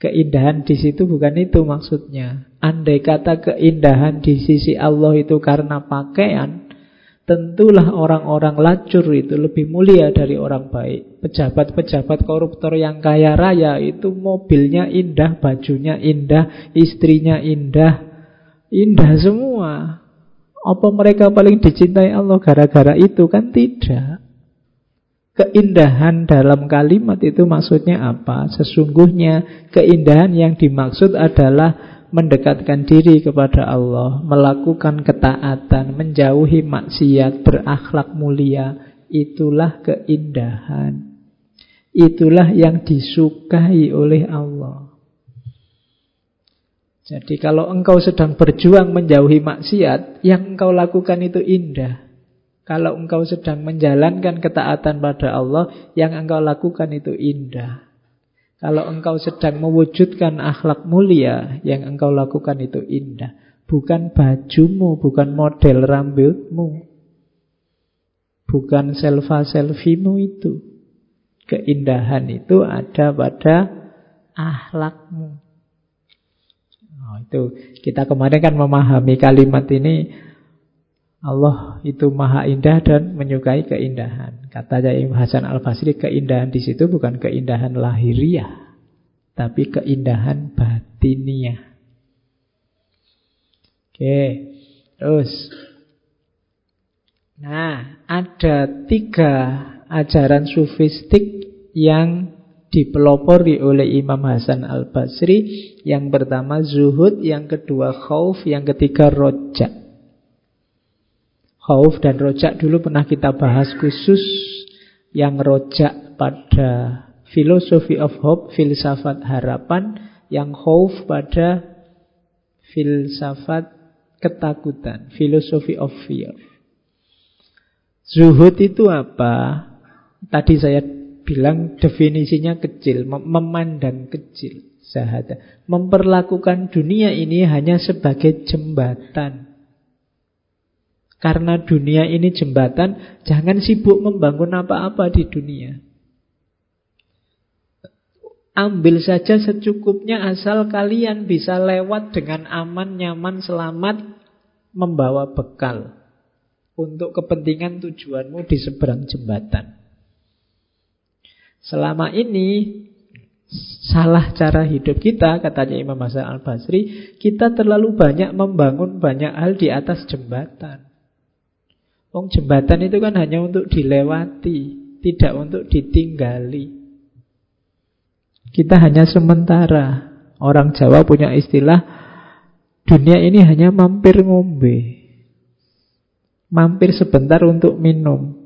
Keindahan di situ bukan itu maksudnya. Andai kata keindahan di sisi Allah itu karena pakaian, Tentulah orang-orang lacur itu lebih mulia dari orang baik. Pejabat-pejabat koruptor yang kaya raya itu mobilnya indah, bajunya indah, istrinya indah. Indah semua. Apa mereka paling dicintai Allah gara-gara itu? Kan tidak. Keindahan dalam kalimat itu maksudnya apa? Sesungguhnya keindahan yang dimaksud adalah mendekatkan diri kepada Allah, melakukan ketaatan, menjauhi maksiat, berakhlak mulia, itulah keindahan. Itulah yang disukai oleh Allah. Jadi kalau engkau sedang berjuang menjauhi maksiat, yang engkau lakukan itu indah. Kalau engkau sedang menjalankan ketaatan pada Allah, yang engkau lakukan itu indah. Kalau engkau sedang mewujudkan akhlak mulia, yang engkau lakukan itu indah. Bukan bajumu, bukan model rambutmu. Bukan selfie-selfiemu itu. Keindahan itu ada pada akhlakmu. Oh, itu kita kemarin kan memahami kalimat ini Allah itu maha indah dan menyukai keindahan. Kata Imam Hasan Al-Basri, keindahan di situ bukan keindahan lahiriah, tapi keindahan batiniah. Oke, terus. Nah, ada tiga ajaran sufistik yang dipelopori oleh Imam Hasan Al-Basri. Yang pertama zuhud, yang kedua khauf, yang ketiga rojak. Khauf dan rojak dulu pernah kita bahas khusus yang rojak pada philosophy of hope, filsafat harapan, yang khauf pada filsafat ketakutan, philosophy of fear. Zuhud itu apa? Tadi saya bilang definisinya kecil, memandang kecil, sahada. Memperlakukan dunia ini hanya sebagai jembatan karena dunia ini jembatan, jangan sibuk membangun apa-apa di dunia. Ambil saja secukupnya asal kalian bisa lewat dengan aman, nyaman, selamat, membawa bekal untuk kepentingan tujuanmu di seberang jembatan. Selama ini salah cara hidup kita, katanya Imam Hasan Al-Basri, kita terlalu banyak membangun banyak hal di atas jembatan. Wong jembatan itu kan hanya untuk dilewati, tidak untuk ditinggali. Kita hanya sementara. Orang Jawa punya istilah dunia ini hanya mampir ngombe. Mampir sebentar untuk minum.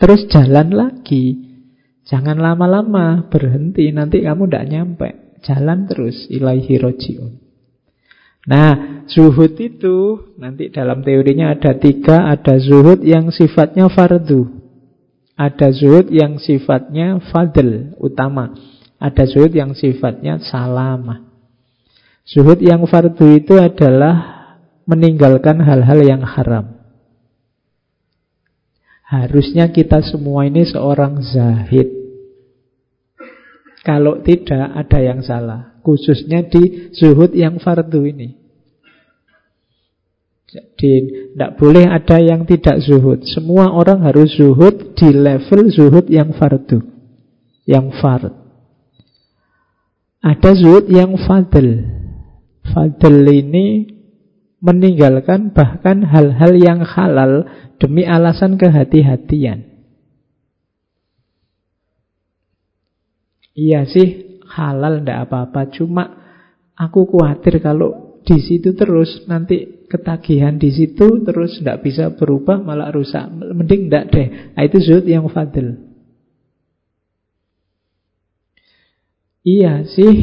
Terus jalan lagi. Jangan lama-lama berhenti, nanti kamu tidak nyampe. Jalan terus ilaihi rojiun. Nah, zuhud itu nanti dalam teorinya ada tiga, ada zuhud yang sifatnya fardu, ada zuhud yang sifatnya fadl, utama, ada zuhud yang sifatnya salamah. Zuhud yang fardu itu adalah meninggalkan hal-hal yang haram. Harusnya kita semua ini seorang zahid. Kalau tidak ada yang salah. Khususnya di zuhud yang fardu ini. Jadi tidak boleh ada yang tidak zuhud. Semua orang harus zuhud di level zuhud yang fardu. Yang fard. Ada zuhud yang fadl. Fadl ini meninggalkan bahkan hal-hal yang halal demi alasan kehati-hatian. Iya sih, halal ndak apa-apa. Cuma aku khawatir kalau di situ terus nanti ketagihan di situ terus ndak bisa berubah malah rusak. Mending ndak deh. Nah, itu zuhud yang fadil. Iya sih,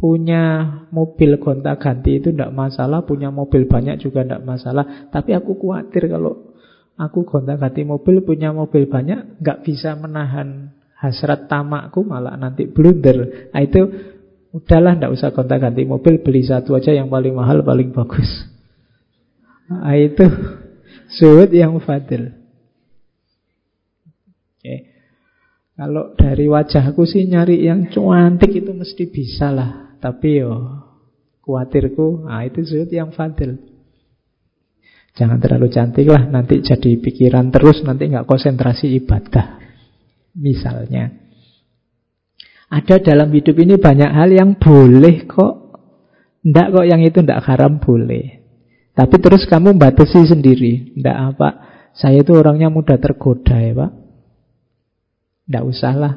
punya mobil gonta-ganti itu ndak masalah, punya mobil banyak juga ndak masalah. Tapi aku khawatir kalau aku gonta-ganti mobil, punya mobil banyak, nggak bisa menahan hasrat tamakku malah nanti blunder. Nah itu udahlah ndak usah gonta-ganti mobil, beli satu aja yang paling mahal, paling bagus. Nah itu suhud yang fadil. Oke. Kalau dari wajahku sih nyari yang cantik itu mesti bisa lah. Tapi yo khawatirku, nah itu suhud yang fadil. Jangan terlalu cantik lah, nanti jadi pikiran terus, nanti nggak konsentrasi ibadah. Misalnya. Ada dalam hidup ini banyak hal yang boleh kok. Nggak kok yang itu nggak haram boleh. Tapi terus kamu batasi sendiri. Nggak apa, saya itu orangnya mudah tergoda ya Pak. Nggak usahlah.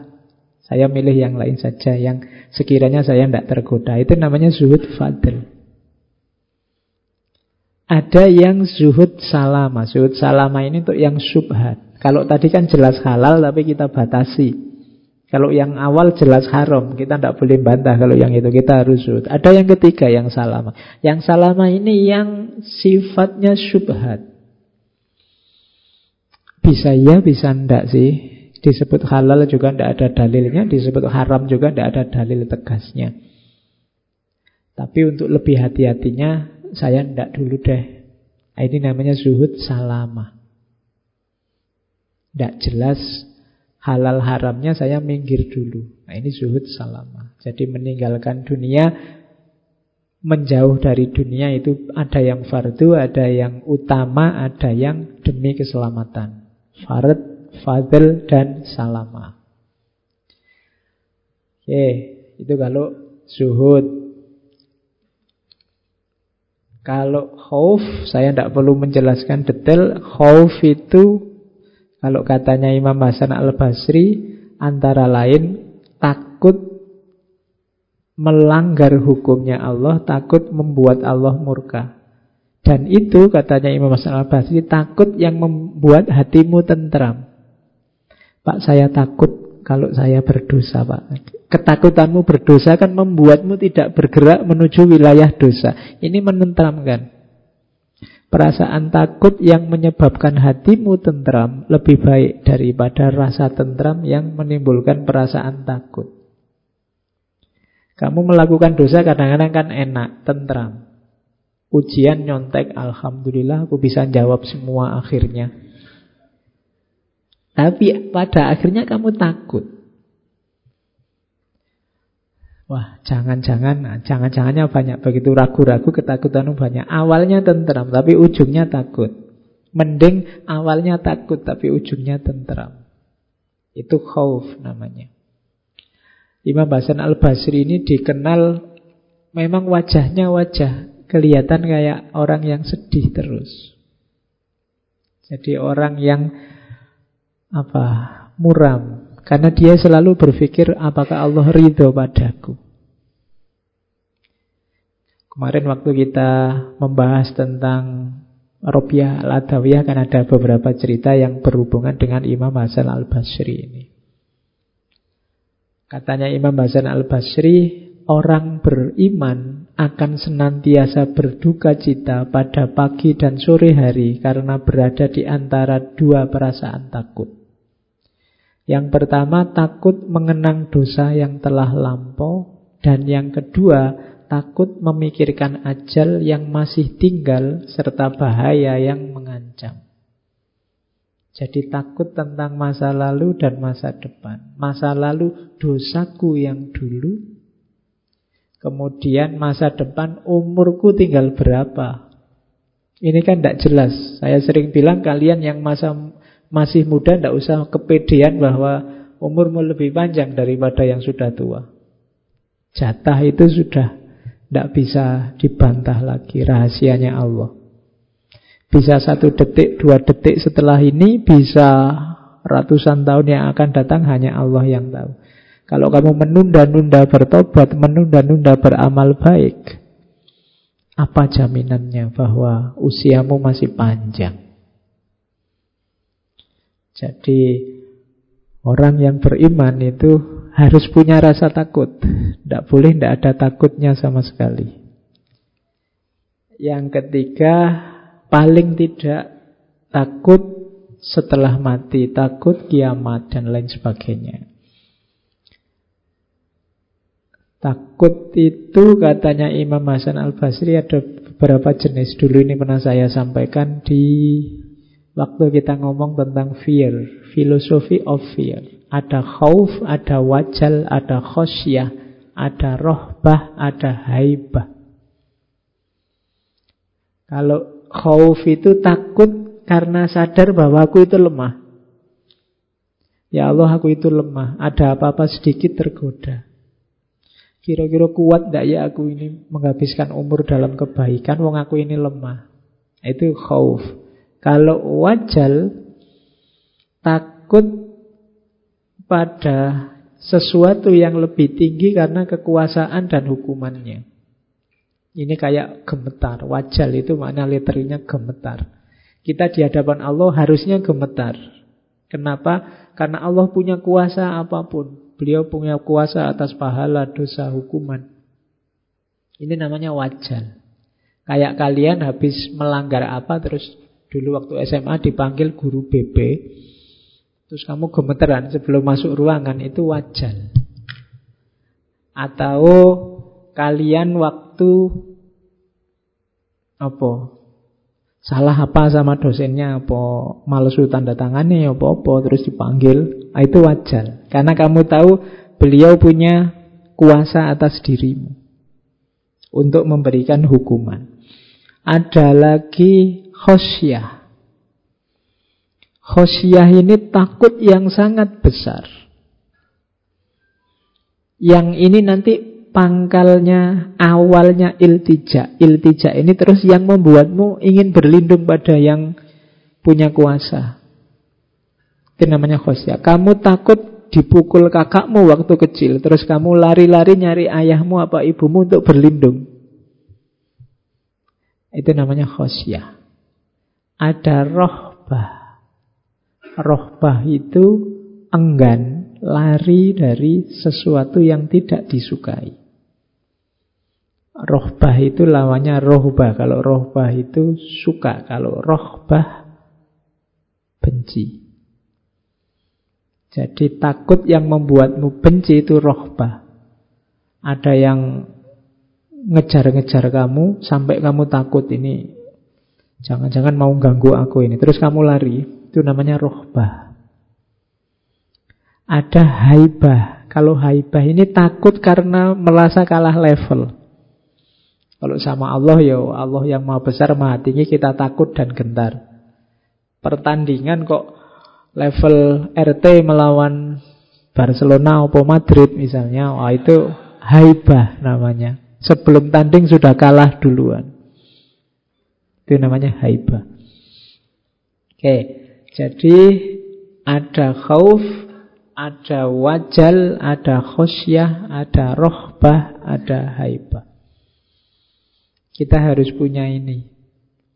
Saya milih yang lain saja yang sekiranya saya tidak tergoda. Itu namanya zuhud fadl. Ada yang zuhud salama. Zuhud salama ini untuk yang subhat. Kalau tadi kan jelas halal tapi kita batasi. Kalau yang awal jelas haram, kita tidak boleh bantah kalau yang itu kita harus zuhud. Ada yang ketiga yang salama. Yang salama ini yang sifatnya subhat. Bisa ya, bisa ndak sih. Disebut halal juga tidak ada dalilnya, disebut haram juga tidak ada dalil tegasnya. Tapi untuk lebih hati-hatinya, saya tidak dulu deh. Nah, ini namanya zuhud salama. Tidak jelas halal haramnya saya minggir dulu. Nah ini zuhud salama. Jadi meninggalkan dunia, menjauh dari dunia itu ada yang fardu, ada yang utama, ada yang demi keselamatan. Fard fadl, dan salama. Oke, itu kalau zuhud. Kalau khauf, saya tidak perlu menjelaskan detail. Khauf itu, kalau katanya Imam Hasan al-Basri, antara lain takut melanggar hukumnya Allah, takut membuat Allah murka. Dan itu katanya Imam Hasan al-Basri takut yang membuat hatimu tentram. Pak saya takut kalau saya berdosa Pak Ketakutanmu berdosa kan membuatmu tidak bergerak menuju wilayah dosa Ini menentramkan Perasaan takut yang menyebabkan hatimu tentram Lebih baik daripada rasa tentram yang menimbulkan perasaan takut. Kamu melakukan dosa kadang-kadang kan enak, tentram. Ujian nyontek, Alhamdulillah aku bisa jawab semua akhirnya. Tapi pada akhirnya kamu takut. Wah, jangan-jangan, nah, jangan-jangannya banyak. Begitu ragu-ragu, ketakutanmu banyak. Awalnya tentram, tapi ujungnya takut. Mending awalnya takut, tapi ujungnya tentram. Itu khauf namanya. Imam Hasan al-Basri ini dikenal memang wajahnya wajah kelihatan kayak orang yang sedih terus. Jadi orang yang apa muram karena dia selalu berpikir apakah Allah ridho padaku. Kemarin waktu kita membahas tentang Robiah al-Adawiyah kan ada beberapa cerita yang berhubungan dengan Imam Hasan al-Basri ini. Katanya Imam Hasan al-Basri, orang beriman akan senantiasa berduka cita pada pagi dan sore hari karena berada di antara dua perasaan takut. Yang pertama takut mengenang dosa yang telah lampau. Dan yang kedua takut memikirkan ajal yang masih tinggal Serta bahaya yang mengancam. Jadi takut tentang masa lalu dan masa depan. Masa lalu dosaku yang dulu. Kemudian masa depan umurku tinggal berapa. Ini kan tidak jelas. Saya sering bilang kalian yang masa masih muda tidak usah kepedean bahwa umurmu lebih panjang daripada yang sudah tua. Jatah itu sudah tidak bisa dibantah lagi rahasianya Allah. Bisa satu detik, dua detik setelah ini, bisa ratusan tahun yang akan datang hanya Allah yang tahu. Kalau kamu menunda-nunda bertobat, menunda-nunda beramal baik, apa jaminannya bahwa usiamu masih panjang? Jadi orang yang beriman itu harus punya rasa takut. Tidak boleh tidak ada takutnya sama sekali. Yang ketiga, paling tidak takut setelah mati, takut kiamat dan lain sebagainya. Takut itu katanya Imam Hasan Al-Basri ada beberapa jenis. Dulu ini pernah saya sampaikan di Waktu kita ngomong tentang fear, philosophy of fear. Ada khauf, ada wajal, ada khosyah, ada rohbah, ada haibah. Kalau khauf itu takut karena sadar bahwa aku itu lemah. Ya Allah aku itu lemah. Ada apa-apa sedikit tergoda. Kira-kira kuat tidak ya aku ini menghabiskan umur dalam kebaikan, wong aku ini lemah. Itu khauf. Kalau wajal, takut pada sesuatu yang lebih tinggi karena kekuasaan dan hukumannya. Ini kayak gemetar. Wajal itu makna literalnya gemetar. Kita di hadapan Allah harusnya gemetar. Kenapa? Karena Allah punya kuasa apa pun. Beliau punya kuasa atas pahala, dosa, hukuman. Ini namanya wajar. Kayak kalian habis melanggar apa terus dulu waktu SMA dipanggil guru BP. Terus kamu gemeteran sebelum masuk ruangan itu wajar. Atau kalian waktu apa? Salah apa sama dosennya apa malesu tanda tangannya apa apa terus dipanggil Nah, itu wajar. Karena kamu tahu beliau punya kuasa atas dirimu untuk memberikan hukuman. Ada lagi khosyah. Khosyah ini takut yang sangat besar. Yang ini nanti pangkalnya, awalnya iltija. Iltija ini terus yang membuatmu ingin berlindung pada yang punya kuasa. Itu namanya khosya. Kamu takut dipukul kakakmu waktu kecil. Terus kamu lari-lari nyari ayahmu apa ibumu untuk berlindung. Itu namanya khosya. Ada rohbah. Rohbah itu enggan lari dari sesuatu yang tidak disukai. Rohbah itu lawannya rohbah. Kalau rohbah itu suka. Kalau rohbah benci. Jadi takut yang membuatmu benci itu rohbah. Ada yang ngejar-ngejar kamu sampai kamu takut ini. Jangan-jangan mau ganggu aku ini. Terus kamu lari. Itu namanya rohbah. Ada haibah. Kalau haibah ini takut karena merasa kalah level. Kalau sama Allah ya Allah yang maha besar maha tinggi kita takut dan gentar. Pertandingan kok level RT melawan Barcelona atau Madrid misalnya, wah itu haibah namanya. Sebelum tanding sudah kalah duluan. Itu namanya haibah. Oke, jadi ada khauf, ada wajal, ada khosyah, ada rohbah, ada haibah. Kita harus punya ini.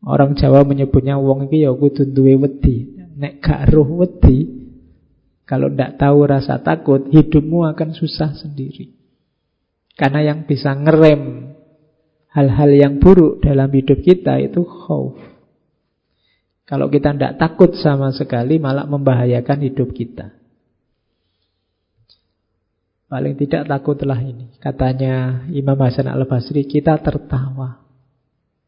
Orang Jawa menyebutnya wong iki ya kudu duwe wedi. Nek gak roh wedi, kalau ndak tahu rasa takut, hidupmu akan susah sendiri. Karena yang bisa ngerem hal-hal yang buruk dalam hidup kita itu khauf. Kalau kita tidak takut sama sekali malah membahayakan hidup kita. Paling tidak takutlah ini. Katanya Imam Hasan al-Basri, kita tertawa.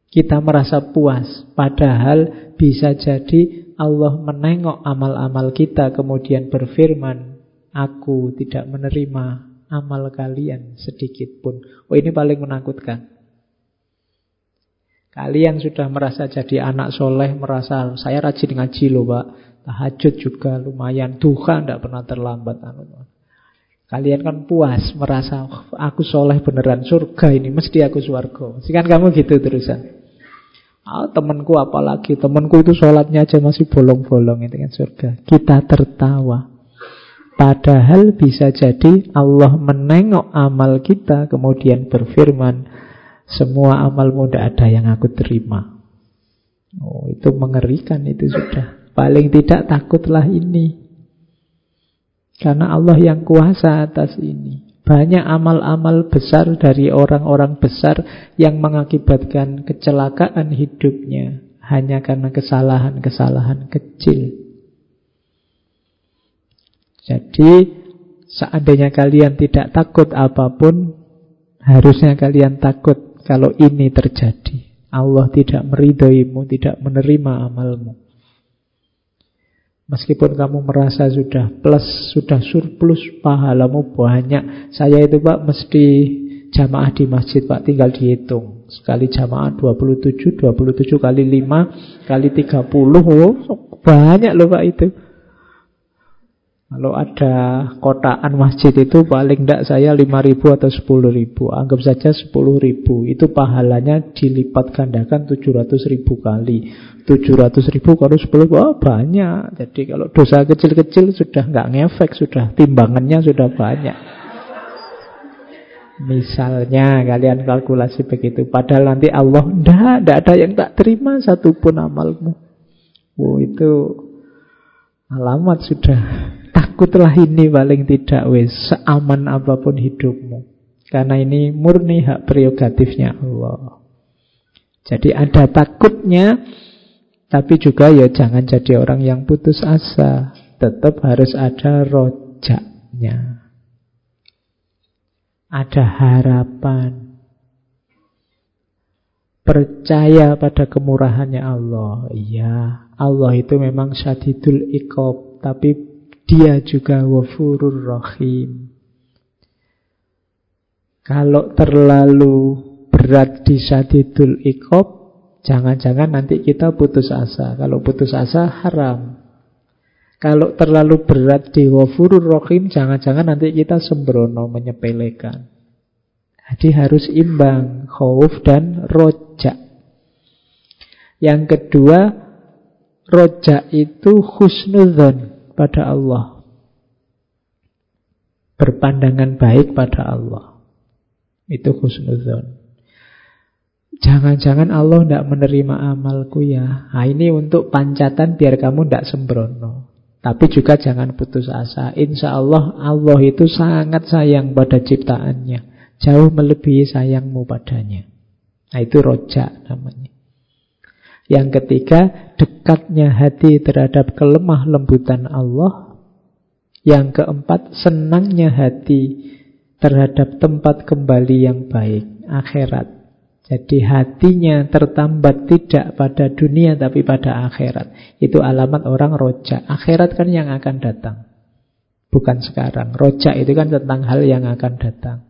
Kita merasa puas. Padahal bisa jadi Allah menengok amal-amal kita kemudian berfirman, Aku tidak menerima amal kalian sedikit pun. Oh ini paling menakutkan. Kalian sudah merasa jadi anak soleh, merasa saya rajin ngaji loh pak. Tahajud juga lumayan. Tuhan tidak pernah terlambat. Kalian kan puas, merasa aku soleh beneran surga ini. Mesti aku suarga. Kan kamu gitu terusan. Ah, temanku apalagi, temanku itu sholatnya aja masih bolong-bolong itu kan surga. Kita tertawa. Padahal bisa jadi Allah menengok amal kita kemudian berfirman, semua amalmu tidak ada yang aku terima. Oh, itu mengerikan itu sudah. Paling tidak takutlah ini. Karena Allah yang kuasa atas ini. Banyak amal-amal besar dari orang-orang besar yang mengakibatkan kecelakaan hidupnya hanya karena kesalahan-kesalahan kecil. Jadi, seandainya kalian tidak takut apa pun, harusnya kalian takut kalau ini terjadi. Allah tidak meridhoimu, tidak menerima amalmu. Meskipun kamu merasa sudah plus, sudah surplus, pahalamu banyak. Saya itu Pak mesti jamaah di masjid Pak tinggal dihitung. Sekali jamaah 27, 27 kali 5 kali 30. Oh, banyak loh Pak itu. Kalau ada kotaan masjid itu paling tidak saya 5 ribu atau 10 ribu. Anggap saja 10 ribu. Itu pahalanya dilipat gandakan 700 ribu kali. 700 ribu kalau 10 ribu, oh banyak. Jadi kalau dosa kecil-kecil sudah nggak ngefek, sudah timbangannya sudah banyak. Misalnya kalian kalkulasi begitu. Padahal nanti Allah, tidak ada yang tak terima satupun amalmu. Oh itu alamat sudah Takutlah ini paling tidak wes seaman apa pun hidupmu. Karena ini murni hak prerogatifnya Allah. Jadi ada takutnya, tapi juga ya jangan jadi orang yang putus asa. Tetap harus ada rojaknya. Ada harapan. Percaya pada kemurahannya Allah. Iya, Allah itu memang syadidul ikob. Tapi dia juga wafurur rahim. Kalau terlalu berat di sadidul ikob, jangan-jangan nanti kita putus asa. Kalau putus asa haram. Kalau terlalu berat di wafurur rahim, jangan-jangan nanti kita sembrono menyepelekan. Jadi harus imbang, khauf dan rojak. Yang kedua, rojak itu husnudzon pada Allah. Berpandangan baik pada Allah. Itu khusnuzon. Jangan-jangan Allah tidak menerima amalku ya. Nah, ini untuk pancatan biar kamu tidak sembrono. Tapi juga jangan putus asa. Insya Allah Allah itu sangat sayang pada ciptaannya. Jauh melebihi sayangmu padanya. Nah itu rojak namanya. Yang ketiga, dekatnya hati terhadap kelemah lembutan Allah. Yang keempat, senangnya hati terhadap tempat kembali yang baik, akhirat. Jadi hatinya tertambat tidak pada dunia tapi pada akhirat. Itu alamat orang rojak. Akhirat kan yang akan datang. Bukan sekarang. Rojak itu kan tentang hal yang akan datang.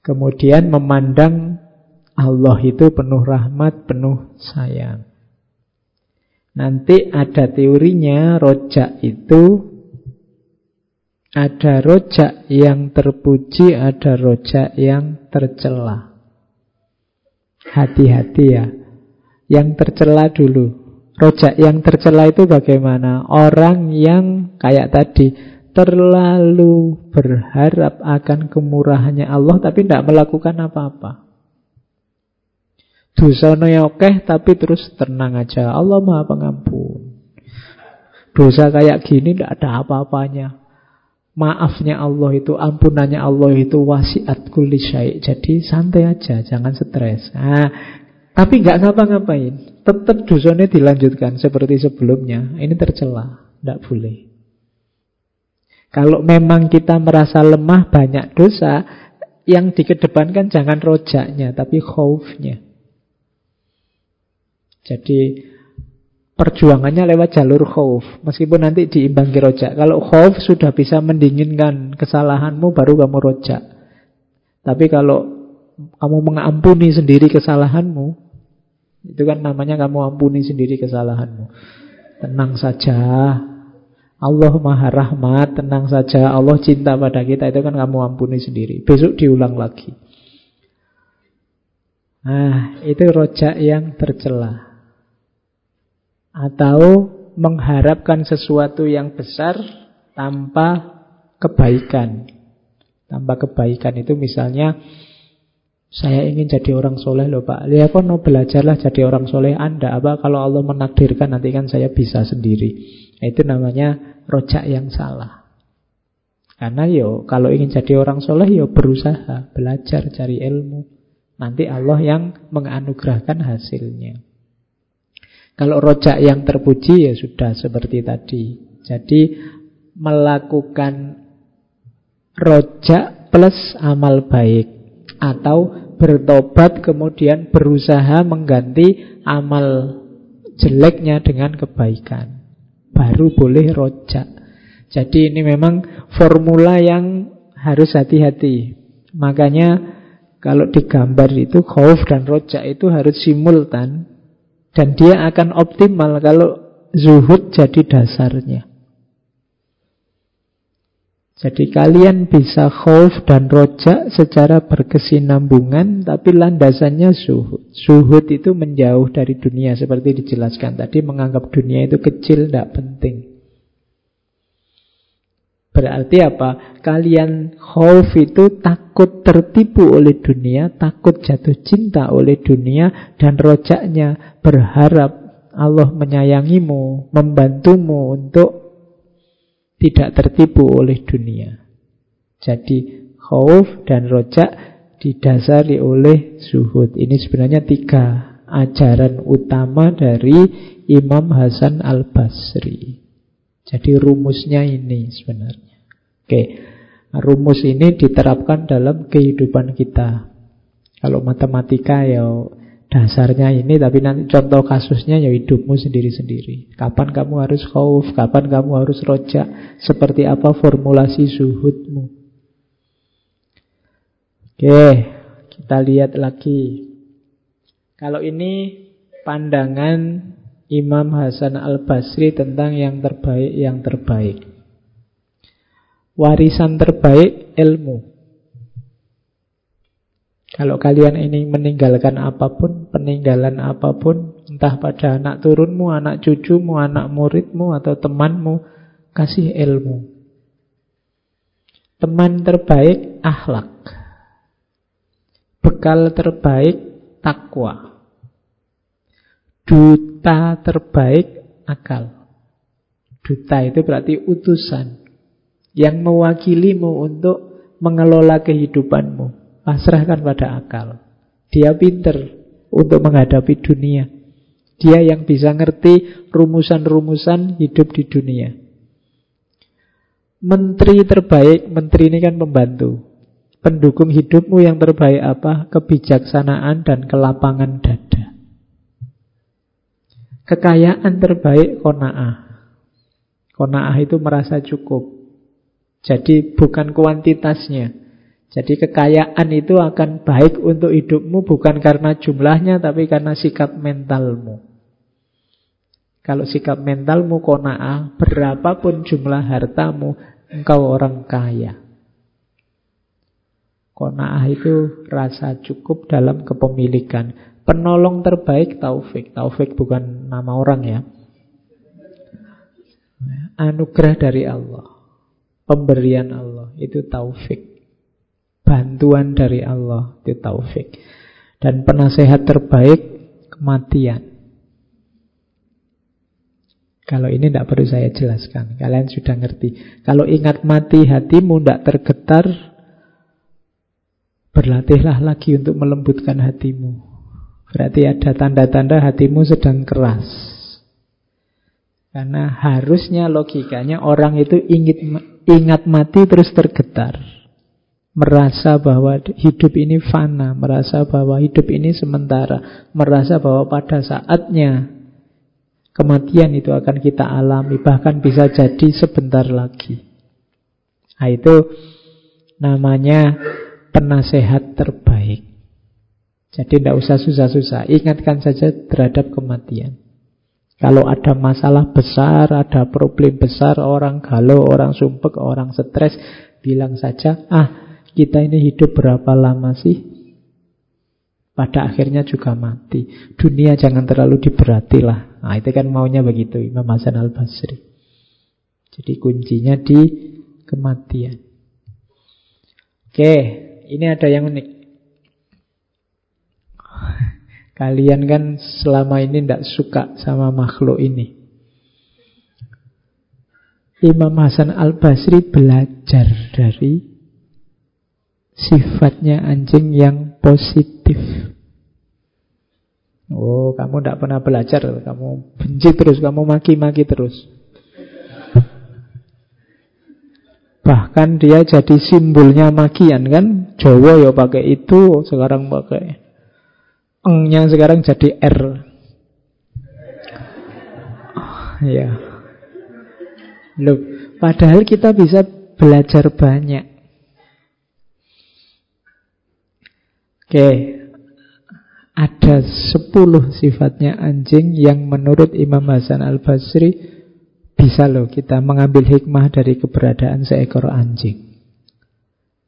Kemudian memandang Allah itu penuh rahmat, penuh sayang. Nanti ada teorinya rojak itu ada rojak yang terpuji, ada rojak yang tercela. Hati-hati ya. Yang tercela dulu. Rojak yang tercela itu bagaimana? Orang yang kayak tadi terlalu berharap akan kemurahannya Allah tapi tidak melakukan apa-apa. Ya oke tapi terus tenang aja. Allah Maha Pengampun. Dosa kayak gini tidak ada apa-apanya. Maafnya Allah itu, ampunannya Allah itu wasiat kulli syai. Jadi santai aja, jangan stres. Nah, tapi nggak ngapa-ngapain. Tetap dosanya dilanjutkan seperti sebelumnya. Ini tercela, tidak boleh. Kalau memang kita merasa lemah banyak dosa, yang dikedepankan jangan rojaknya, tapi khaufnya. Jadi perjuangannya lewat jalur khauf. Meskipun nanti diimbangi rojak. Kalau khauf sudah bisa mendinginkan kesalahanmu baru kamu rojak. Tapi kalau kamu mengampuni sendiri kesalahanmu, itu kan namanya kamu ampuni sendiri kesalahanmu. Tenang saja. Allah maha rahmat, tenang saja. Allah cinta pada kita, itu kan kamu ampuni sendiri. Besok diulang lagi. Nah, itu rojak yang tercelah atau mengharapkan sesuatu yang besar tanpa kebaikan. Tanpa kebaikan itu misalnya saya ingin jadi orang soleh loh Pak. Ya no belajarlah jadi orang soleh Anda apa kalau Allah menakdirkan nanti kan saya bisa sendiri. Nah, itu namanya rojak yang salah. Karena yo kalau ingin jadi orang soleh yo berusaha belajar cari ilmu. Nanti Allah yang menganugerahkan hasilnya. Kalau rojak yang terpuji ya sudah seperti tadi. Jadi melakukan rojak plus amal baik atau bertobat kemudian berusaha mengganti amal jeleknya dengan kebaikan. Baru boleh rojak. Jadi ini memang formula yang harus hati-hati. Makanya kalau digambar itu khauf dan rojak itu harus simultan dan dia akan optimal kalau zuhud jadi dasarnya. Jadi kalian bisa khauf dan rojak secara berkesinambungan tapi landasannya zuhud. Zuhud itu menjauh dari dunia seperti dijelaskan tadi menganggap dunia itu kecil tidak penting. Berarti apa? Kalian khauf itu takut tertipu oleh dunia, takut jatuh cinta oleh dunia, dan rojaknya berharap Allah menyayangimu, membantumu untuk tidak tertipu oleh dunia. Jadi khauf dan rojak didasari oleh zuhud. Ini sebenarnya tiga ajaran utama dari Imam Hasan al-Basri. Jadi rumusnya ini sebenarnya. Oke, rumus ini diterapkan dalam kehidupan kita. Kalau matematika ya dasarnya ini, tapi nanti contoh kasusnya ya hidupmu sendiri-sendiri. Kapan kamu harus khauf, kapan kamu harus rojak, seperti apa formulasi suhudmu. Oke, kita lihat lagi. Kalau ini pandangan Imam Hasan al-Basri tentang yang terbaik yang terbaik. Warisan terbaik ilmu. Kalau kalian ini meninggalkan apa pun, peninggalan apa pun, entah pada anak turunmu, anak cucumu, anak muridmu, atau temanmu, kasih ilmu. Teman terbaik, akhlak. Bekal terbaik, takwa. Duta terbaik akal. Duta itu berarti utusan yang mewakilimu untuk mengelola kehidupanmu. Pasrahkan pada akal. Dia pinter untuk menghadapi dunia. Dia yang bisa ngerti rumusan-rumusan hidup di dunia. Menteri terbaik, menteri ini kan pembantu. Pendukung hidupmu yang terbaik apa? Kebijaksanaan dan kelapangan dada. Kekayaan terbaik kona'ah. Kona'ah itu merasa cukup. Jadi bukan kuantitasnya. Jadi kekayaan itu akan baik untuk hidupmu bukan karena jumlahnya tapi karena sikap mentalmu. Kalau sikap mentalmu kona'ah, berapapun jumlah hartamu, engkau orang kaya. Kona'ah itu rasa cukup dalam kepemilikan. Penolong terbaik Taufik. Taufik bukan nama orang ya. Anugerah dari Allah. Pemberian Allah itu taufik. Bantuan dari Allah itu taufik. Dan penasehat terbaik kematian. Kalau ini tidak perlu saya jelaskan. Kalian sudah ngerti. Kalau ingat mati hatimu tidak tergetar, berlatihlah lagi untuk melembutkan hatimu. Berarti ada tanda-tanda hatimu sedang keras. Karena harusnya logikanya orang itu ingat, ingat mati terus tergetar. Merasa bahwa hidup ini fana, merasa bahwa hidup ini sementara, merasa bahwa pada saatnya kematian itu akan kita alami, bahkan bisa jadi sebentar lagi. Nah, itu namanya penasehat terbaik. Jadi tidak usah susah-susah. Ingatkan saja terhadap kematian. Kalau ada masalah besar, ada problem besar, orang galau, orang sumpek, orang stres, bilang saja, ah kita ini hidup berapa lama sih? Pada akhirnya juga mati. Dunia jangan terlalu diberati lah. Nah, itu kan maunya begitu Imam Hasan al-Basri. Jadi kuncinya di kematian. Oke, ini ada yang unik. Kalian kan selama ini tidak suka sama makhluk ini. Imam Hasan al-Basri belajar dari sifatnya anjing yang positif. Oh, kamu tidak pernah belajar, kamu benci terus, kamu maki-maki terus. Bahkan dia jadi simbolnya makian kan, Jawa ya pakai itu, sekarang pakai Engnya sekarang jadi R. Oh, ya. Loh, padahal kita bisa belajar banyak. Oke, ada sepuluh sifatnya anjing yang menurut Imam Hasan Al-Basri bisa loh kita mengambil hikmah dari keberadaan seekor anjing.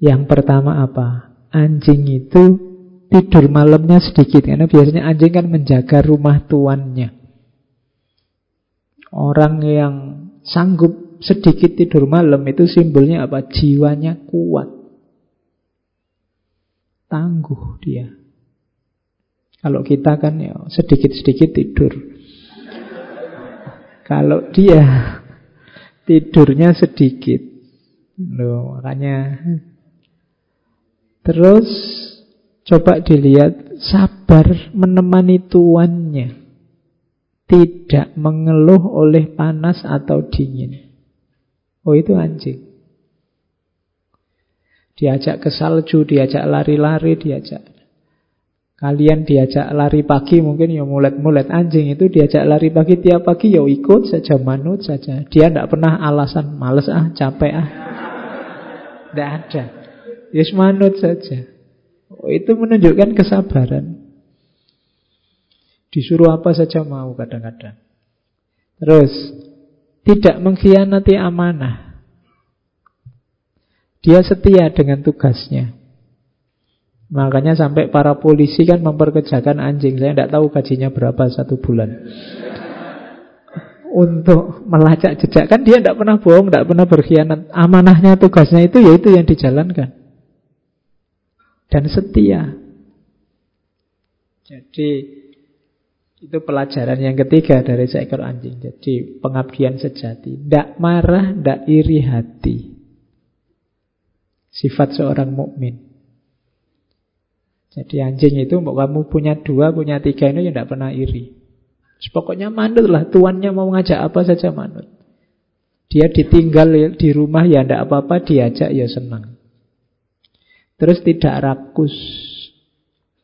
Yang pertama apa? Anjing itu tidur malamnya sedikit karena biasanya anjing kan menjaga rumah tuannya. Orang yang sanggup sedikit tidur malam itu simbolnya apa? Jiwanya kuat. Tangguh dia. Kalau kita kan ya sedikit-sedikit tidur. Kalau dia tidurnya sedikit. Loh, makanya terus coba dilihat sabar menemani tuannya. Tidak mengeluh oleh panas atau dingin. Oh itu anjing. Diajak ke salju, diajak lari-lari, diajak Kalian diajak lari pagi mungkin ya mulet-mulet anjing itu diajak lari pagi tiap pagi ya ikut saja manut saja. Dia tidak pernah alasan males ah capek ah. Tidak ada. Yes manut saja. Oh, itu menunjukkan kesabaran. Disuruh apa saja mau kadang-kadang. Terus tidak mengkhianati amanah. Dia setia dengan tugasnya. Makanya sampai para polisi kan memperkerjakan anjing. Saya tidak tahu gajinya berapa satu bulan. Untuk melacak jejak. Kan dia tidak pernah bohong, tidak pernah berkhianat. Amanahnya tugasnya itu, yaitu yang dijalankan. Dan setia. Jadi itu pelajaran yang ketiga dari seekor anjing. Jadi pengabdian sejati. Tidak marah, tidak iri hati. Sifat seorang mukmin. Jadi anjing itu mau kamu punya dua, punya tiga ini ya tidak pernah iri. Pokoknya manut lah, tuannya mau ngajak apa saja manut. Dia ditinggal di rumah ya tidak apa-apa, diajak ya senang. Terus tidak rakus.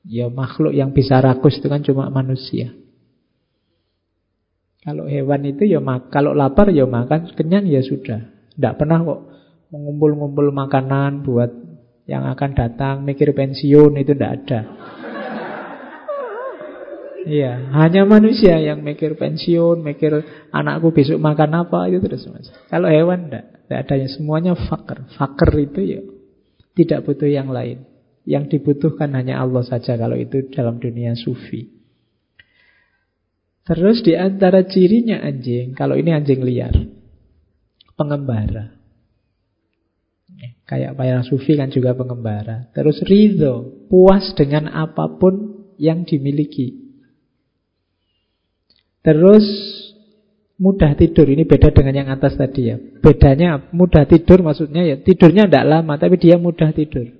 Ya makhluk yang bisa rakus itu kan cuma manusia. Kalau hewan itu ya kalau lapar ya makan, kenyang ya sudah. Tidak pernah kok mengumpul-ngumpul makanan buat yang akan datang, mikir pensiun itu tidak ada. Iya, hanya manusia yang mikir pensiun, mikir anakku besok makan apa itu terus mas. Kalau hewan tidak, tidak ada semuanya fakir. Fakir itu ya tidak butuh yang lain. Yang dibutuhkan hanya Allah saja kalau itu dalam dunia sufi. Terus di antara cirinya anjing, kalau ini anjing liar, pengembara. Kayak para sufi kan juga pengembara. Terus ridho, puas dengan apa pun yang dimiliki. Terus mudah tidur. Ini beda dengan yang atas tadi ya. Bedanya mudah tidur maksudnya ya tidurnya tidak lama tapi dia mudah tidur.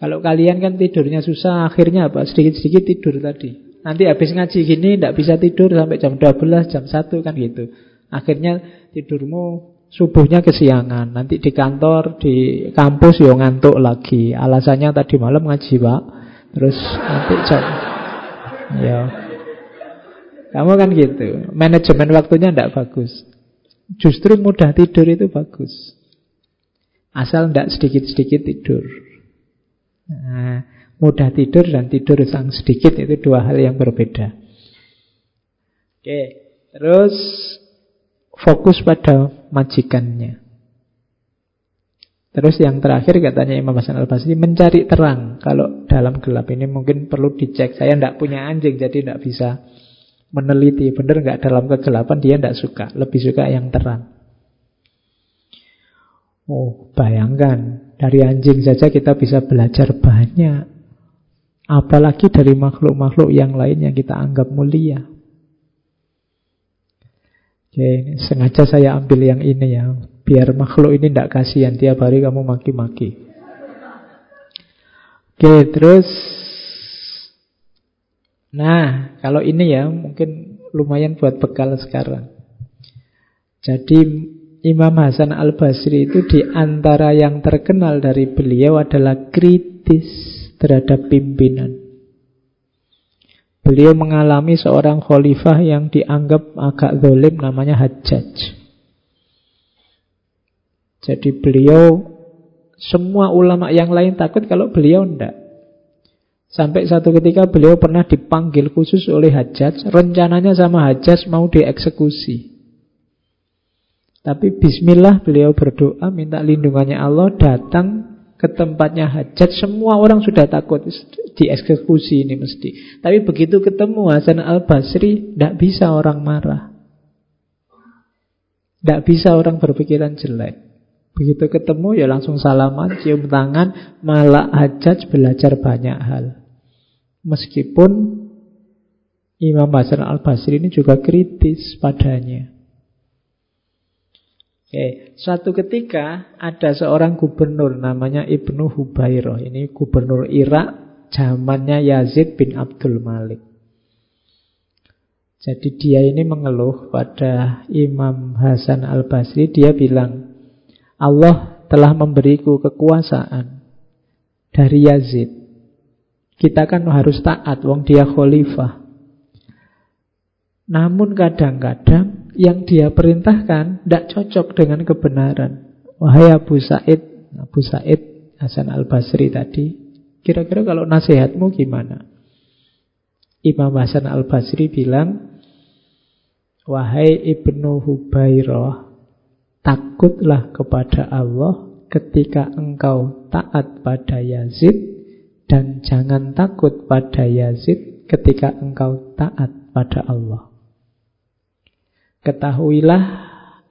Kalau kalian kan tidurnya susah, akhirnya apa? Sedikit-sedikit tidur tadi. Nanti habis ngaji gini tidak bisa tidur sampai jam 12, jam 1 kan gitu. Akhirnya tidurmu Subuhnya kesiangan, nanti di kantor, di kampus yo ngantuk lagi. Alasannya tadi malam ngaji, Pak. Terus nanti jam ya. Kamu kan gitu. Manajemen waktunya tidak bagus. Justru mudah tidur itu bagus. Asal tidak sedikit-sedikit tidur. Nah, mudah tidur dan tidur sang sedikit itu dua hal yang berbeda. Oke, terus fokus pada majikannya. Terus yang terakhir katanya Imam Hasan al-Basri mencari terang. Kalau dalam gelap ini mungkin perlu dicek. Saya tidak punya anjing jadi tidak bisa meneliti. Benar nggak dalam kegelapan dia tidak suka. Lebih suka yang terang. Oh bayangkan dari anjing saja kita bisa belajar banyak. Apalagi dari makhluk-makhluk yang lain yang kita anggap mulia. Oke, sengaja saya ambil yang ini ya, biar makhluk ini tidak kasihan tiap hari kamu maki-maki. Oke, terus Nah, kalau ini ya mungkin lumayan buat bekal sekarang. Jadi Imam Hasan Al-Basri itu di antara yang terkenal dari beliau adalah kritis terhadap pimpinan. Beliau mengalami seorang khalifah yang dianggap agak zalim namanya Hajjaj. Jadi beliau semua ulama yang lain takut kalau beliau ndak. Sampai satu ketika beliau pernah dipanggil khusus oleh Hajjaj. Rencananya sama Hajjaj mau dieksekusi. Tapi bismillah beliau berdoa minta lindungannya Allah datang ke tempatnya Hajjaj. Semua orang sudah takut dieksekusi ini mesti. Tapi begitu ketemu Hasan al-Basri, tidak bisa orang marah. Tidak bisa orang berpikiran jelek. Begitu ketemu ya langsung salaman, cium tangan, malah Hajjaj belajar banyak hal. Meskipun Imam Hasan al-Basri ini juga kritis padanya. Oke, suatu ketika ada seorang gubernur namanya Ibnu Hubairah. Ini gubernur Irak zamannya Yazid bin Abdul Malik. Jadi dia ini mengeluh pada Imam Hasan al-Basri. Dia bilang, Allah telah memberiku kekuasaan dari Yazid. Kita kan harus taat, wong dia khalifah. Namun kadang-kadang yang dia perintahkan tidak cocok dengan kebenaran. Wahai Abu Said, Abu Said Hasan Al-Basri tadi, kira-kira kalau nasihatmu gimana? Imam Hasan Al-Basri bilang, Wahai Ibnu Hubairah, takutlah kepada Allah ketika engkau taat pada Yazid dan jangan takut pada Yazid ketika engkau taat pada Allah. Ketahuilah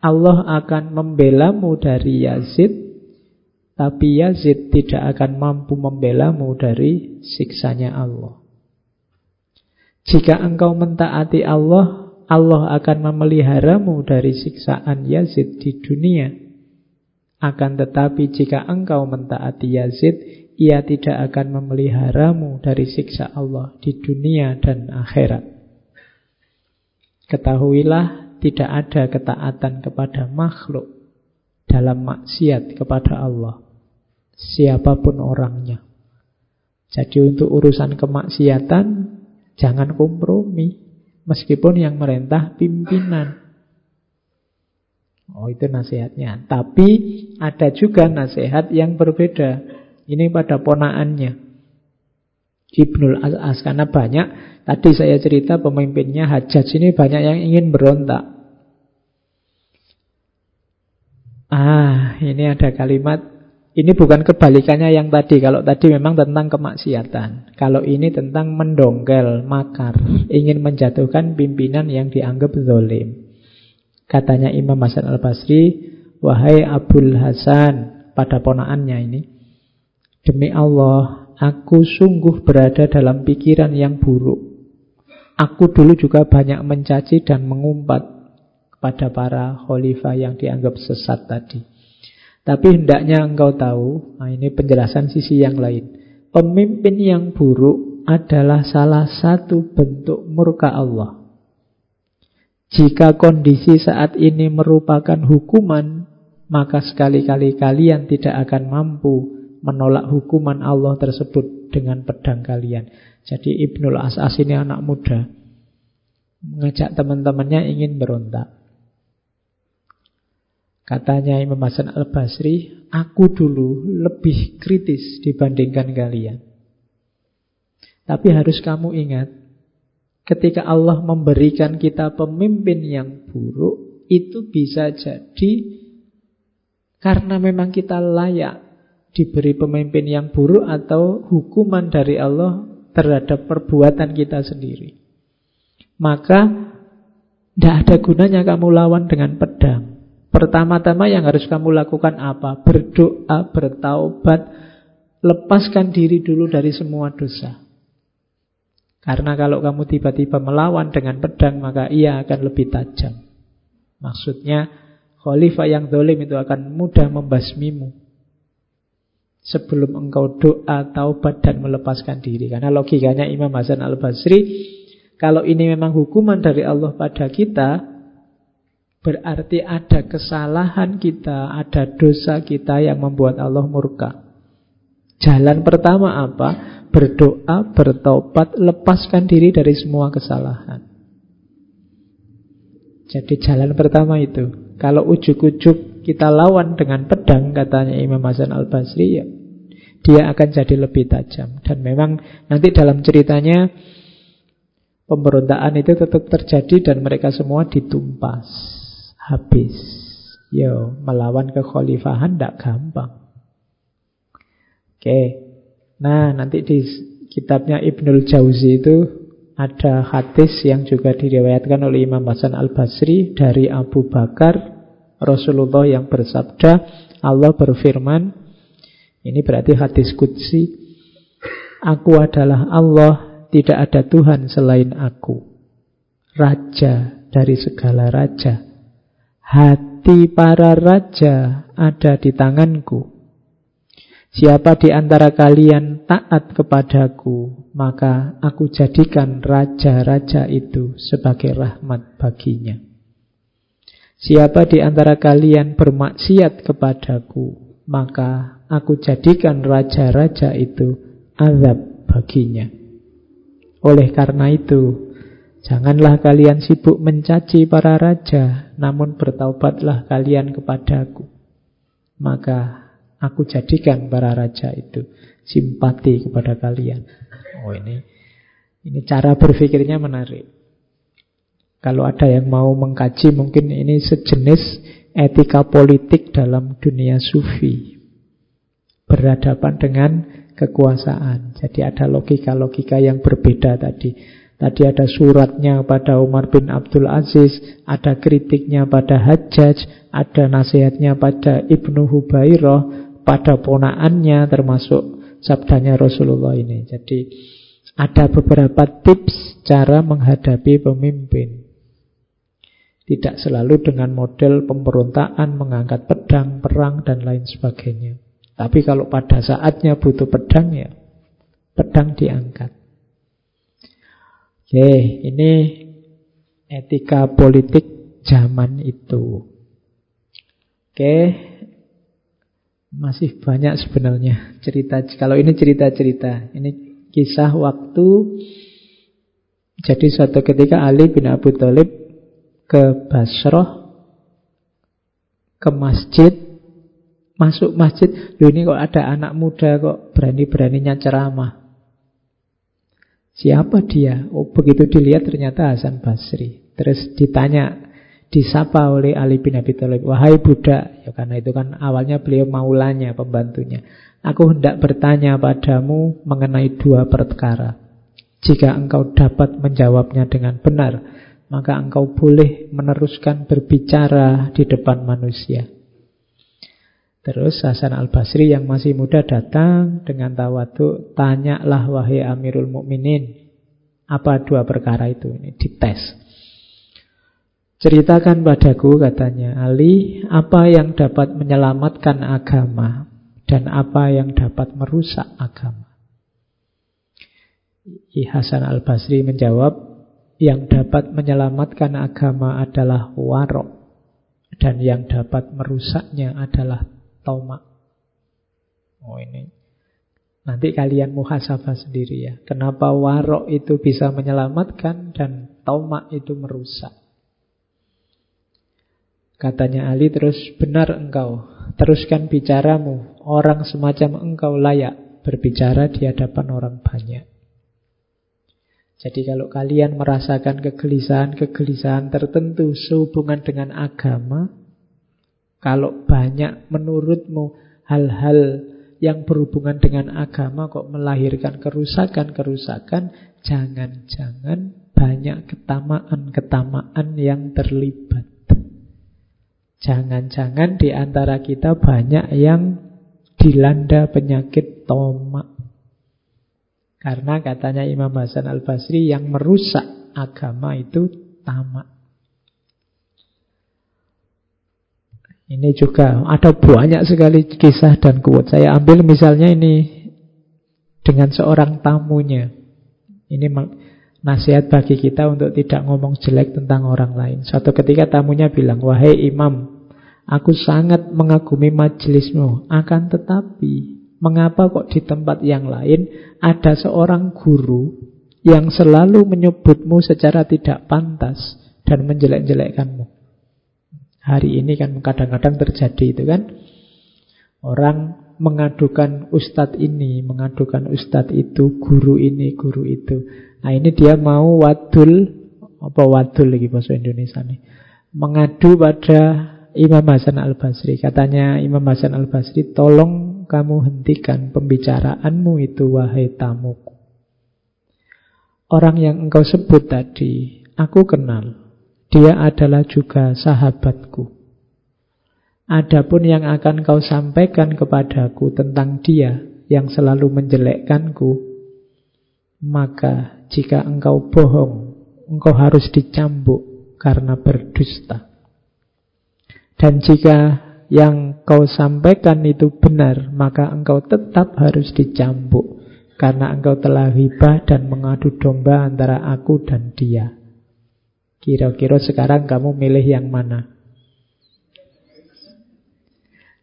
Allah akan membelamu dari Yazid, tapi Yazid tidak akan mampu membelamu dari siksanya Allah. Jika engkau mentaati Allah, Allah akan memeliharamu dari siksaan Yazid di dunia. Akan tetapi jika engkau mentaati Yazid, ia tidak akan memeliharamu dari siksa Allah di dunia dan akhirat. Ketahuilah tidak ada ketaatan kepada makhluk dalam maksiat kepada Allah. Siapa pun orangnya. Jadi untuk urusan kemaksiatan jangan kompromi. Meskipun yang merentah pimpinan. Oh itu nasihatnya. Tapi ada juga nasihat yang berbeda. Ini pada ponaannya. Ibnul As karena banyak tadi saya cerita pemimpinnya Hajjaj ini banyak yang ingin berontak. Ah, ini ada kalimat ini bukan kebalikannya yang tadi. Kalau tadi memang tentang kemaksiatan. Kalau ini tentang mendongkel, makar. Ingin menjatuhkan pimpinan yang dianggap zolim. Katanya Imam Hasan al-Basri, Wahai Abdul Hasan, pada ponaannya ini. Demi Allah, aku sungguh berada dalam pikiran yang buruk. Aku dulu juga banyak mencaci dan mengumpat kepada para khalifah yang dianggap sesat tadi. Tapi hendaknya engkau tahu, nah ini penjelasan sisi yang lain. Pemimpin yang buruk adalah salah satu bentuk murka Allah. Jika kondisi saat ini merupakan hukuman, maka sekali-kali kalian tidak akan mampu menolak hukuman Allah tersebut dengan pedang kalian. Jadi Ibnul As'as ini anak muda mengajak teman-temannya ingin berontak. Katanya Imam Hasan Al-Basri, aku dulu lebih kritis dibandingkan kalian. Tapi harus kamu ingat, ketika Allah memberikan kita pemimpin yang buruk, itu bisa jadi karena memang kita layak diberi pemimpin yang buruk atau hukuman dari Allah terhadap perbuatan kita sendiri. Maka tidak ada gunanya kamu lawan dengan pedang. Pertama-tama yang harus kamu lakukan apa? Berdoa, bertaubat, lepaskan diri dulu dari semua dosa. Karena kalau kamu tiba-tiba melawan dengan pedang, maka ia akan lebih tajam. Maksudnya, khalifah yang dolim itu akan mudah membasmimu sebelum engkau doa, taubat dan melepaskan diri. Karena logikanya Imam Hasan Al-Basri, kalau ini memang hukuman dari Allah pada kita, berarti ada kesalahan kita, ada dosa kita yang membuat Allah murka. Jalan pertama apa? Berdoa, bertobat, lepaskan diri dari semua kesalahan. Jadi jalan pertama itu. Kalau ujuk-ujuk kita lawan dengan pedang, katanya Imam Hasan Al-Basri, ya dia akan jadi lebih tajam. Dan memang nanti dalam ceritanya pemberontakan itu tetap terjadi dan mereka semua ditumpas habis. Yo, melawan kekhalifahan tidak gampang. Oke. Nah, nanti di kitabnya Ibnul Jauzi itu ada hadis yang juga diriwayatkan oleh Imam Hasan Al-Basri dari Abu Bakar Rasulullah yang bersabda Allah berfirman ini berarti hadis kudsi Aku adalah Allah Tidak ada Tuhan selain aku. Raja dari segala raja. Hati para raja ada di tanganku. Siapa di antara kalian taat kepadaku, maka aku jadikan raja-raja itu sebagai rahmat baginya. Siapa di antara kalian bermaksiat kepadaku, maka aku jadikan raja-raja itu azab baginya. Oleh karena itu, janganlah kalian sibuk mencaci para raja, namun bertaubatlah kalian kepadaku. Maka Aku jadikan para raja itu simpati kepada kalian. Oh ini ini cara berpikirnya menarik. Kalau ada yang mau mengkaji mungkin ini sejenis etika politik dalam dunia sufi. Berhadapan dengan kekuasaan. Jadi ada logika-logika yang berbeda tadi. Tadi ada suratnya pada Umar bin Abdul Aziz, ada kritiknya pada Hajjaj, ada nasihatnya pada Ibnu Hubairah, pada ponaannya termasuk sabdanya Rasulullah ini. Jadi ada beberapa tips cara menghadapi pemimpin. Tidak selalu dengan model pemberontakan, mengangkat pedang, perang, dan lain sebagainya. Tapi kalau pada saatnya butuh pedang, ya pedang diangkat. Oke, ini etika politik zaman itu. Oke, masih banyak sebenarnya cerita. Kalau ini cerita-cerita, ini kisah waktu. Jadi suatu ketika Ali bin Abu Thalib ke Basrah, ke masjid, masuk masjid. Loh ini kok ada anak muda kok berani-beraninya ceramah. Siapa dia? Oh begitu dilihat ternyata Hasan Basri. Terus ditanya, disapa oleh Ali bin Abi Thalib, "Wahai budak." Ya karena itu kan awalnya beliau maulanya, pembantunya. "Aku hendak bertanya padamu mengenai dua perkara. Jika engkau dapat menjawabnya dengan benar, maka engkau boleh meneruskan berbicara di depan manusia." Terus Hasan al-Basri yang masih muda datang dengan tawadu, tanyalah wahai Amirul Mukminin, apa dua perkara itu? Ini dites. Ceritakan padaku katanya Ali apa yang dapat menyelamatkan agama dan apa yang dapat merusak agama. Hasan al-Basri menjawab yang dapat menyelamatkan agama adalah warok dan yang dapat merusaknya adalah tomak. Oh ini nanti kalian muhasabah sendiri ya. Kenapa warok itu bisa menyelamatkan dan tomak itu merusak? Katanya Ali terus, benar engkau, teruskan bicaramu. Orang semacam engkau layak berbicara di hadapan orang banyak. Jadi kalau kalian merasakan kegelisahan-kegelisahan tertentu sehubungan dengan agama, kalau banyak menurutmu hal-hal yang berhubungan dengan agama kok melahirkan kerusakan-kerusakan, jangan-jangan banyak ketamaan-ketamaan yang terlibat. Jangan-jangan di antara kita banyak yang dilanda penyakit tomak. Karena katanya Imam Hasan al-Basri yang merusak agama itu tamak. Ini juga ada banyak sekali kisah dan kuat. Saya ambil misalnya ini dengan seorang tamunya. Ini Nasihat bagi kita untuk tidak ngomong jelek tentang orang lain. Suatu ketika tamunya bilang, Wahai imam, aku sangat mengagumi majelismu. Akan tetapi, mengapa kok di tempat yang lain ada seorang guru yang selalu menyebutmu secara tidak pantas dan menjelek-jelekkanmu? Hari ini kan kadang-kadang terjadi itu kan. Orang mengadukan ustadz ini, mengadukan ustadz itu, guru ini, guru itu. Nah ini dia mau wadul, apa wadul lagi bahasa Indonesia nih, mengadu pada Imam Hasan Al-Basri. Katanya Imam Hasan Al-Basri, tolong kamu hentikan pembicaraanmu itu wahai tamuku. Orang yang engkau sebut tadi, aku kenal. Dia adalah juga sahabatku. Adapun yang akan kau sampaikan kepadaku tentang dia yang selalu menjelekkanku, maka jika engkau bohong, engkau harus dicambuk karena berdusta. Dan jika yang kau sampaikan itu benar, maka engkau tetap harus dicambuk karena engkau telah hibah dan mengadu domba antara aku dan dia. Kira-kira sekarang kamu milih yang mana?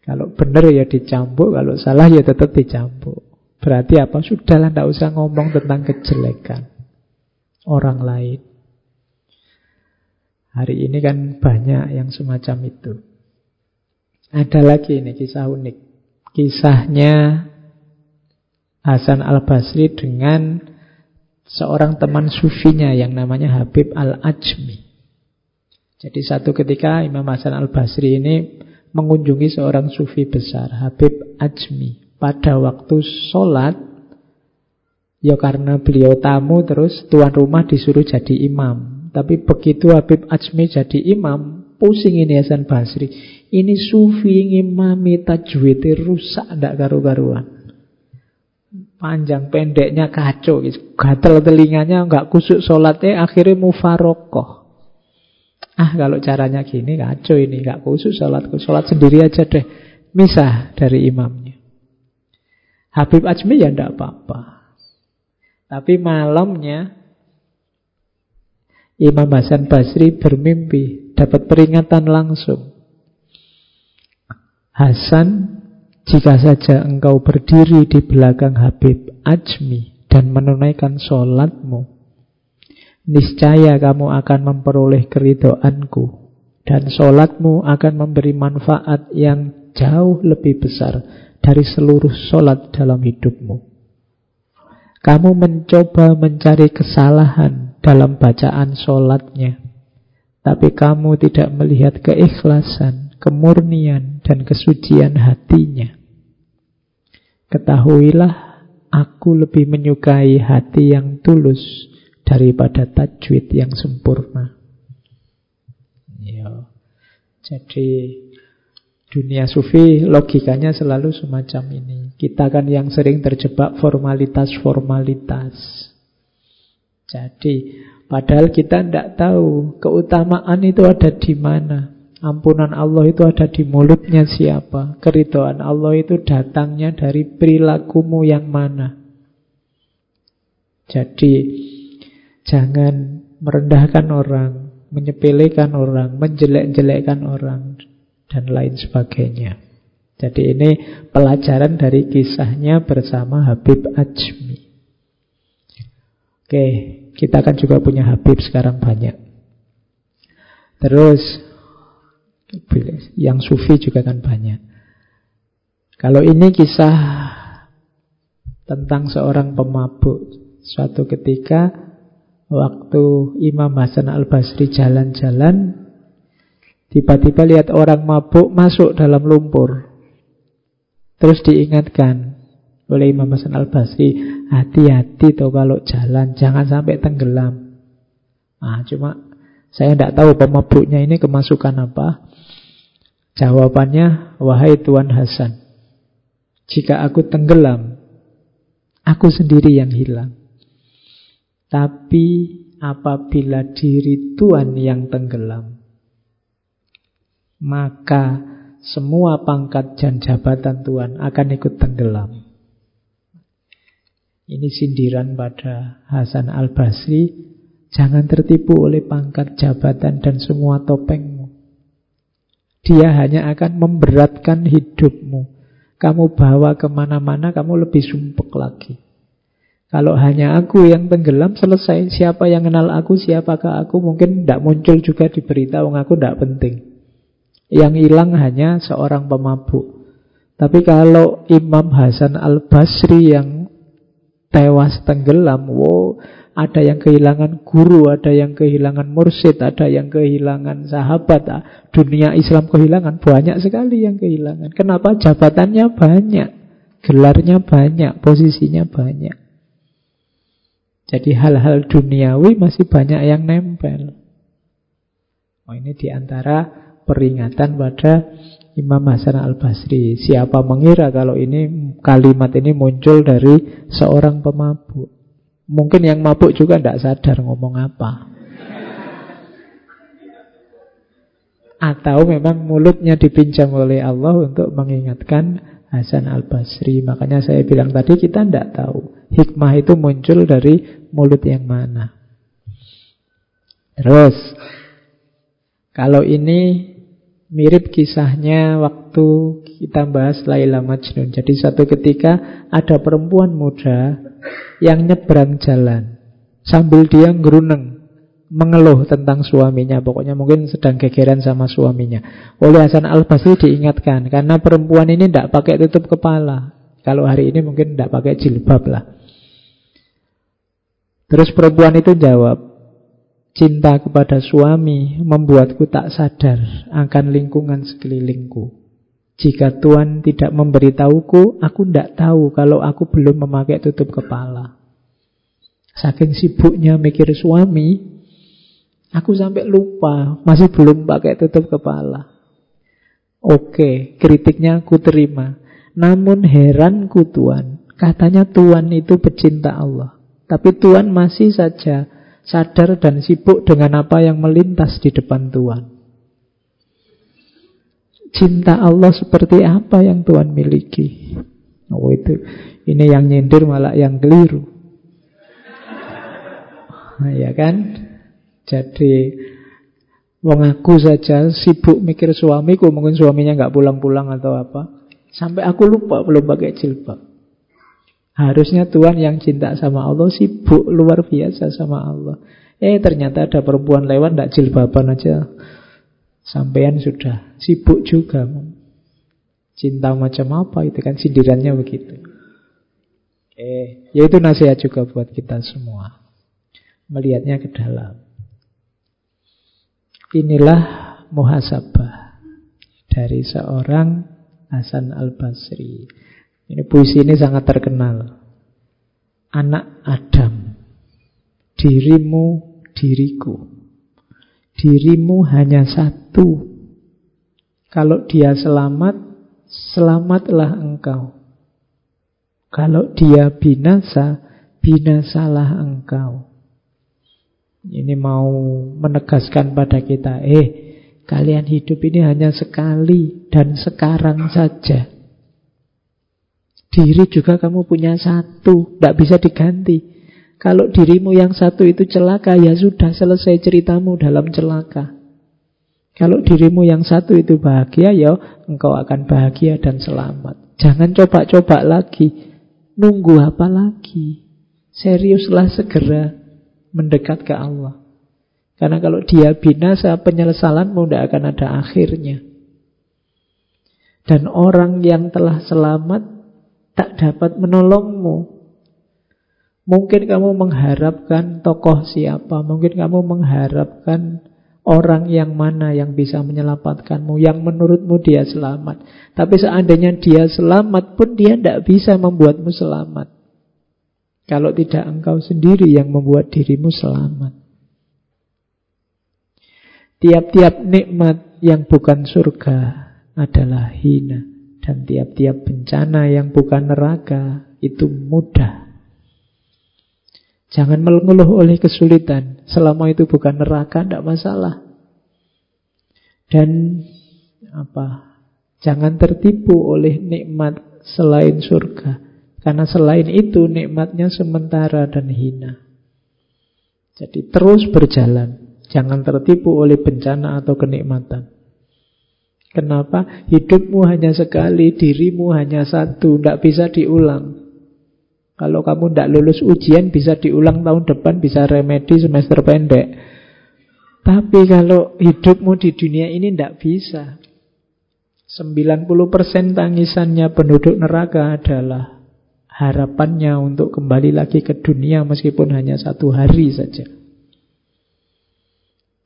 Kalau benar ya dicambuk, kalau salah ya tetap dicambuk. Berarti apa? Sudahlah, tidak usah ngomong tentang kejelekan orang lain. Hari ini kan banyak yang semacam itu. Ada lagi ini kisah unik. Kisahnya Hasan al-Basri dengan seorang teman sufinya yang namanya Habib al-Ajmi. Jadi satu ketika Imam Hasan al-Basri ini mengunjungi seorang sufi besar, Habib Ajmi. Pada waktu sholat, ya karena beliau tamu terus tuan rumah disuruh jadi imam. Tapi begitu Habib Ajmi jadi imam, pusing ini Hasan Basri. Ini sufi ngimami tajwid rusak ndak karu-karuan. Panjang pendeknya kacau gitu. Gatel telinganya nggak kusuk sholatnya akhirnya mufarokoh. Ah kalau caranya gini kacau ini Gak khusus sholatku Sholat sendiri aja deh Misah dari imamnya Habib Ajmi ya ndak apa-apa Tapi malamnya Imam Hasan Basri bermimpi Dapat peringatan langsung Hasan Jika saja engkau berdiri di belakang Habib Ajmi Dan menunaikan sholatmu niscaya kamu akan memperoleh keridoanku dan sholatmu akan memberi manfaat yang jauh lebih besar dari seluruh sholat dalam hidupmu. Kamu mencoba mencari kesalahan dalam bacaan sholatnya, tapi kamu tidak melihat keikhlasan, kemurnian, dan kesucian hatinya. Ketahuilah, aku lebih menyukai hati yang tulus daripada tajwid yang sempurna. Ya. Jadi dunia sufi logikanya selalu semacam ini. Kita kan yang sering terjebak formalitas-formalitas. Jadi padahal kita tidak tahu keutamaan itu ada di mana. Ampunan Allah itu ada di mulutnya siapa. Keridoan Allah itu datangnya dari perilakumu yang mana. Jadi Jangan merendahkan orang, menyepelekan orang, menjelek-jelekkan orang, dan lain sebagainya. Jadi ini pelajaran dari kisahnya bersama Habib Ajmi. Oke, kita kan juga punya Habib sekarang banyak. Terus, yang sufi juga kan banyak. Kalau ini kisah tentang seorang pemabuk. Suatu ketika Waktu Imam Hasan al-Basri jalan-jalan Tiba-tiba lihat orang mabuk masuk dalam lumpur Terus diingatkan oleh Imam Hasan al-Basri Hati-hati tuh kalau jalan Jangan sampai tenggelam. Ah, Cuma saya tidak tahu pemabuknya ini kemasukan apa. Jawabannya Wahai Tuan Hasan Jika aku tenggelam Aku sendiri yang hilang. Tapi apabila diri Tuhan yang tenggelam, maka semua pangkat dan jabatan Tuhan akan ikut tenggelam. Ini sindiran pada Hasan al-Basri. Jangan tertipu oleh pangkat jabatan dan semua topengmu. Dia hanya akan memberatkan hidupmu. Kamu bawa ke mana-mana, kamu lebih sumpek lagi. Kalau hanya aku yang tenggelam selesai Siapa yang kenal aku, siapakah aku Mungkin tidak muncul juga di berita Wong aku tidak penting Yang hilang hanya seorang pemabuk Tapi kalau Imam Hasan al-Basri yang tewas tenggelam, wow, ada yang kehilangan guru, ada yang kehilangan mursid, ada yang kehilangan sahabat. Ah, dunia Islam kehilangan, banyak sekali yang kehilangan. Kenapa? Jabatannya banyak, gelarnya banyak, posisinya banyak. Jadi hal-hal duniawi masih banyak yang nempel. Oh ini di antara peringatan pada Imam Hasan al-Basri. Siapa mengira kalau ini kalimat ini muncul dari seorang pemabuk. Mungkin yang mabuk juga tidak sadar ngomong apa. Atau memang mulutnya dipinjam oleh Allah untuk mengingatkan Hasan al-Basri. Makanya saya bilang tadi kita tidak tahu. Hikmah itu muncul dari mulut yang mana. Terus, kalau ini mirip kisahnya waktu kita bahas Laila Majnun. Jadi satu ketika ada perempuan muda yang nyebrang jalan sambil dia ngeruneng mengeluh tentang suaminya. Pokoknya mungkin sedang gegeran sama suaminya. Oleh Hasan Al-Basri diingatkan karena perempuan ini tidak pakai tutup kepala. Kalau hari ini mungkin tidak pakai jilbab lah. Terus perempuan itu jawab, cinta kepada suami membuatku tak sadar akan lingkungan sekelilingku. Jika Tuhan tidak memberitahuku, aku tidak tahu kalau aku belum memakai tutup kepala. Saking sibuknya mikir suami, aku sampai lupa, masih belum pakai tutup kepala. Oke, kritiknya aku terima. Namun heranku Tuhan, katanya Tuhan itu pecinta Allah. Tapi Tuhan masih saja sadar dan sibuk dengan apa yang melintas di depan Tuhan. Cinta Allah seperti apa yang Tuhan miliki? Oh itu, ini yang nyindir malah yang keliru. Nah, ya kan? Jadi wong aku saja sibuk mikir suamiku, mungkin suaminya nggak pulang-pulang atau apa. Sampai aku lupa belum pakai jilbab. Harusnya Tuhan yang cinta sama Allah sibuk luar biasa sama Allah. Eh ternyata ada perempuan lewat ndak jilbaban aja Sampean sudah sibuk juga. Cinta macam apa itu kan sindirannya begitu. Eh, ya itu nasihat juga buat kita semua. Melihatnya ke dalam. Inilah muhasabah dari seorang Hasan Al-Basri. Ini puisi ini sangat terkenal. Anak Adam, dirimu, diriku. Dirimu hanya satu. Kalau dia selamat, selamatlah engkau. Kalau dia binasa, binasalah engkau. Ini mau menegaskan pada kita, eh, kalian hidup ini hanya sekali dan sekarang saja. Diri juga kamu punya satu, tidak bisa diganti. Kalau dirimu yang satu itu celaka, ya sudah selesai ceritamu dalam celaka. Kalau dirimu yang satu itu bahagia, ya engkau akan bahagia dan selamat. Jangan coba-coba lagi. Nunggu apa lagi? Seriuslah segera mendekat ke Allah. Karena kalau dia binasa, penyesalanmu tidak akan ada akhirnya. Dan orang yang telah selamat tak dapat menolongmu Mungkin kamu mengharapkan tokoh siapa, mungkin kamu mengharapkan orang yang mana yang bisa menyelamatkanmu, yang menurutmu dia selamat. Tapi seandainya dia selamat pun dia tidak bisa membuatmu selamat. Kalau tidak engkau sendiri yang membuat dirimu selamat. Tiap-tiap nikmat yang bukan surga adalah hina. Dan tiap-tiap bencana yang bukan neraka itu mudah. Jangan mengeluh oleh kesulitan. Selama itu bukan neraka, tidak masalah. Dan apa? Jangan tertipu oleh nikmat selain surga. Karena selain itu nikmatnya sementara dan hina. Jadi terus berjalan. Jangan tertipu oleh bencana atau kenikmatan. Kenapa? Hidupmu hanya sekali, dirimu hanya satu, tidak bisa diulang. Kalau kamu tidak lulus ujian bisa diulang tahun depan, bisa remedi semester pendek. Tapi kalau hidupmu di dunia ini tidak bisa. 90% tangisannya penduduk neraka adalah harapannya untuk kembali lagi ke dunia meskipun hanya satu hari saja.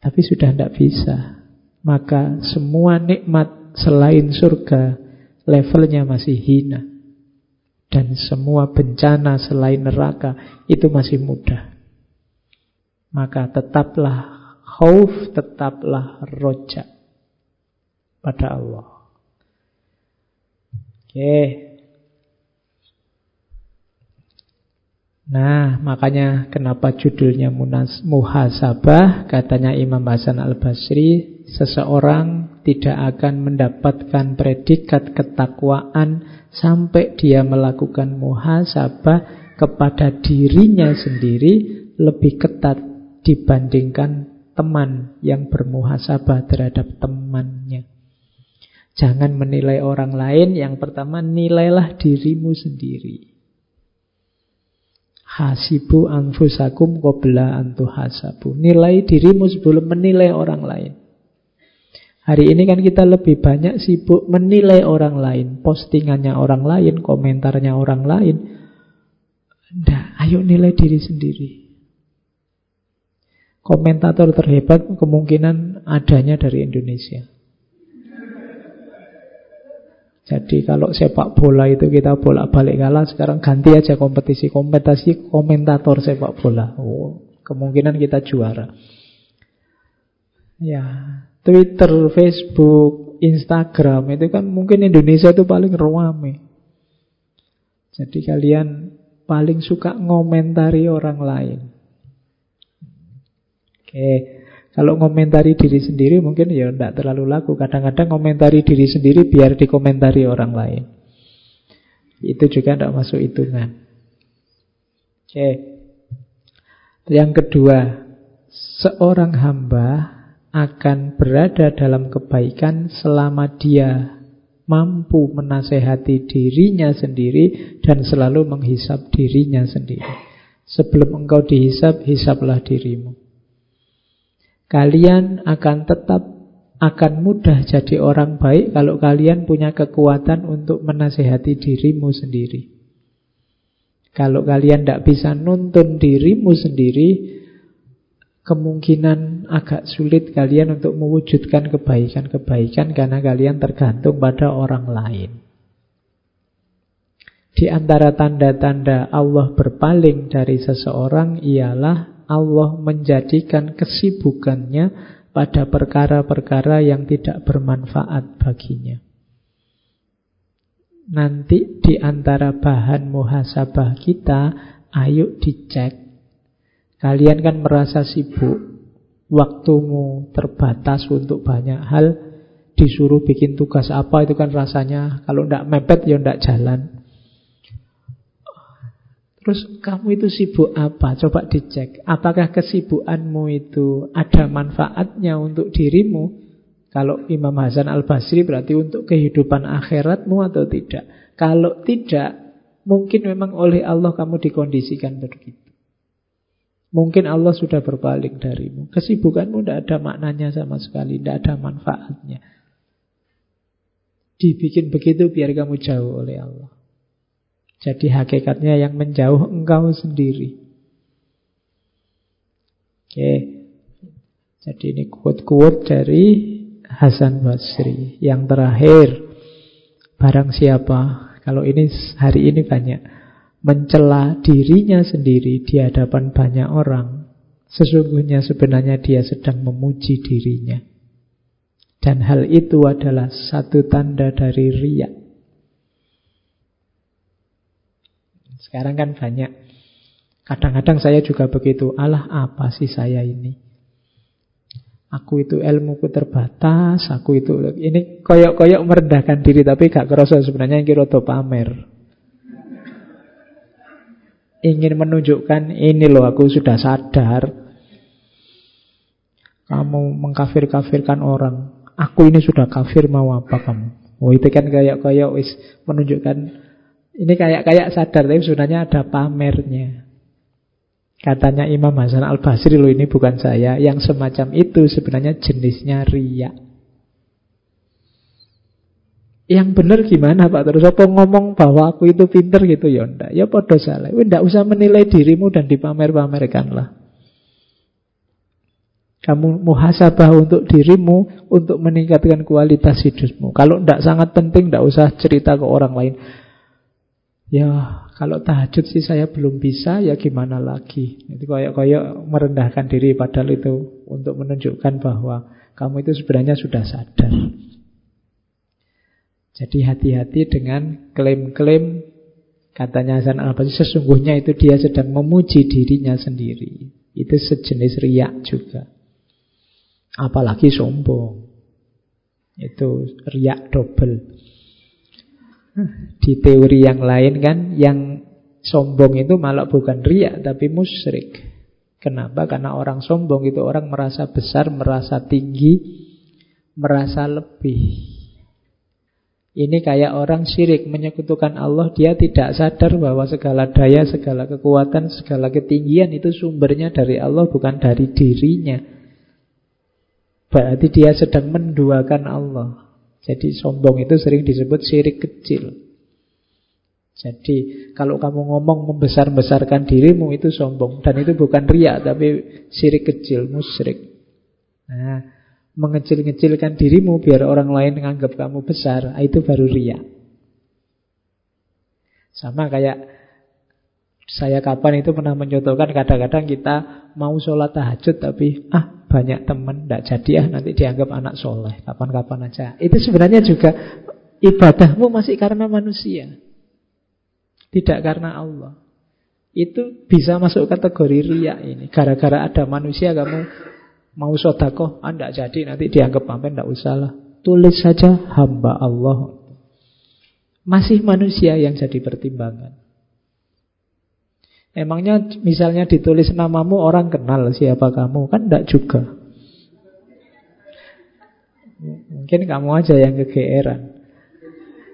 Tapi sudah tidak bisa. Maka semua nikmat selain surga levelnya masih hina. Dan semua bencana selain neraka itu masih mudah. Maka tetaplah khauf, tetaplah rojak pada Allah. Oke. Nah, makanya kenapa judulnya munas, muhasabah? Katanya Imam Hasan al-Basri, seseorang tidak akan mendapatkan predikat ketakwaan sampai dia melakukan muhasabah kepada dirinya sendiri lebih ketat dibandingkan teman yang bermuhasabah terhadap temannya. Jangan menilai orang lain, yang pertama nilailah dirimu sendiri. Hasibu anfusakum qabla antuhasabu. Nilai dirimu sebelum menilai orang lain. Hari ini kan kita lebih banyak sibuk menilai orang lain, postingannya orang lain, komentarnya orang lain. Nah, ayo nilai diri sendiri. Komentator terhebat kemungkinan adanya dari Indonesia. Jadi kalau sepak bola itu kita bolak-balik kalah, sekarang ganti aja kompetisi kompetisi komentator sepak bola. Oh, kemungkinan kita juara. Ya, Twitter, Facebook, Instagram itu kan mungkin Indonesia itu paling ramai. Jadi kalian paling suka ngomentari orang lain. Oke, kalau ngomentari diri sendiri mungkin ya tidak terlalu laku. Kadang-kadang ngomentari diri sendiri biar dikomentari orang lain. Itu juga tidak masuk hitungan. Oke. Yang kedua, seorang hamba akan berada dalam kebaikan selama dia mampu menasehati dirinya sendiri dan selalu menghisap dirinya sendiri. Sebelum engkau dihisap, hisaplah dirimu. Kalian akan tetap akan mudah jadi orang baik kalau kalian punya kekuatan untuk menasehati dirimu sendiri. Kalau kalian tidak bisa nuntun dirimu sendiri, kemungkinan agak sulit kalian untuk mewujudkan kebaikan-kebaikan karena kalian tergantung pada orang lain. Di antara tanda-tanda Allah berpaling dari seseorang ialah Allah menjadikan kesibukannya pada perkara-perkara yang tidak bermanfaat baginya. Nanti di antara bahan muhasabah kita, ayo dicek. Kalian kan merasa sibuk, waktumu terbatas untuk banyak hal, disuruh bikin tugas apa itu kan rasanya kalau tidak mepet ya tidak jalan. Terus kamu itu sibuk apa? Coba dicek. Apakah kesibukanmu itu ada manfaatnya untuk dirimu? Kalau Imam Hasan Al-Basri berarti untuk kehidupan akhiratmu atau tidak? Kalau tidak, mungkin memang oleh Allah kamu dikondisikan begitu. Mungkin Allah sudah berpaling darimu. Kesibukanmu tidak ada maknanya sama sekali, tidak ada manfaatnya. Dibikin begitu biar kamu jauh oleh Allah. Jadi hakikatnya yang menjauh engkau sendiri. Oke. Jadi ini quote-quote dari Hasan Basri. Yang terakhir, barang siapa, kalau ini hari ini banyak, mencela dirinya sendiri di hadapan banyak orang, sesungguhnya sebenarnya dia sedang memuji dirinya. Dan hal itu adalah satu tanda dari riak. Sekarang kan banyak. Kadang-kadang saya juga begitu. Allah apa sih saya ini? Aku itu ilmuku terbatas, aku itu ini koyok-koyok merendahkan diri tapi gak kerasa sebenarnya yang kira pamer. Ingin menunjukkan ini loh aku sudah sadar. Kamu mengkafir-kafirkan orang. Aku ini sudah kafir mau apa kamu? Oh itu kan kayak koyok wis menunjukkan ini kayak kayak sadar tapi sebenarnya ada pamernya. Katanya Imam Hasan Al-Basri loh ini bukan saya Yang semacam itu sebenarnya jenisnya ria yang benar gimana Pak? Terus apa ngomong bahwa aku itu pinter gitu? Ya ndak. Ya podo salah ndak usah menilai dirimu dan dipamer-pamerkanlah. Kamu muhasabah untuk dirimu untuk meningkatkan kualitas hidupmu. Kalau ndak sangat penting ndak usah cerita ke orang lain. Ya kalau tahajud sih saya belum bisa ya gimana lagi? Itu kayak-kayak merendahkan diri padahal itu untuk menunjukkan bahwa kamu itu sebenarnya sudah sadar jadi hati-hati dengan klaim-klaim katanya Hasan al-Basri sesungguhnya itu dia sedang memuji dirinya sendiri. Itu sejenis riak juga. Apalagi sombong. Itu riak double. Di teori yang lain kan yang sombong itu malah bukan riak tapi musyrik. Kenapa? Karena orang sombong itu orang merasa besar, merasa tinggi, merasa lebih. Ini kayak orang syirik menyekutukan Allah, dia tidak sadar bahwa segala daya, segala kekuatan, segala ketinggian itu sumbernya dari Allah, bukan dari dirinya. Berarti dia sedang menduakan Allah. Jadi sombong itu sering disebut syirik kecil. Jadi kalau kamu ngomong membesar-besarkan dirimu itu sombong dan itu bukan riak tapi syirik kecil, musyrik. Nah, mengecil-ngecilkan dirimu biar orang lain menganggap kamu besar, ah, itu baru ria. Sama kayak saya kapan itu pernah mencontohkan kadang-kadang kita mau sholat tahajud tapi ah banyak teman tidak jadi ah nanti dianggap anak soleh kapan-kapan aja. Itu sebenarnya juga ibadahmu masih karena manusia, tidak karena Allah. Itu bisa masuk kategori ria ini. Gara-gara ada manusia kamu Mau sodakoh, anda ah, jadi nanti dianggap pamer, tidak usah lah. Tulis saja hamba Allah. Masih manusia yang jadi pertimbangan. Emangnya misalnya ditulis namamu orang kenal siapa kamu kan tidak juga. Mungkin kamu aja yang kegeeran.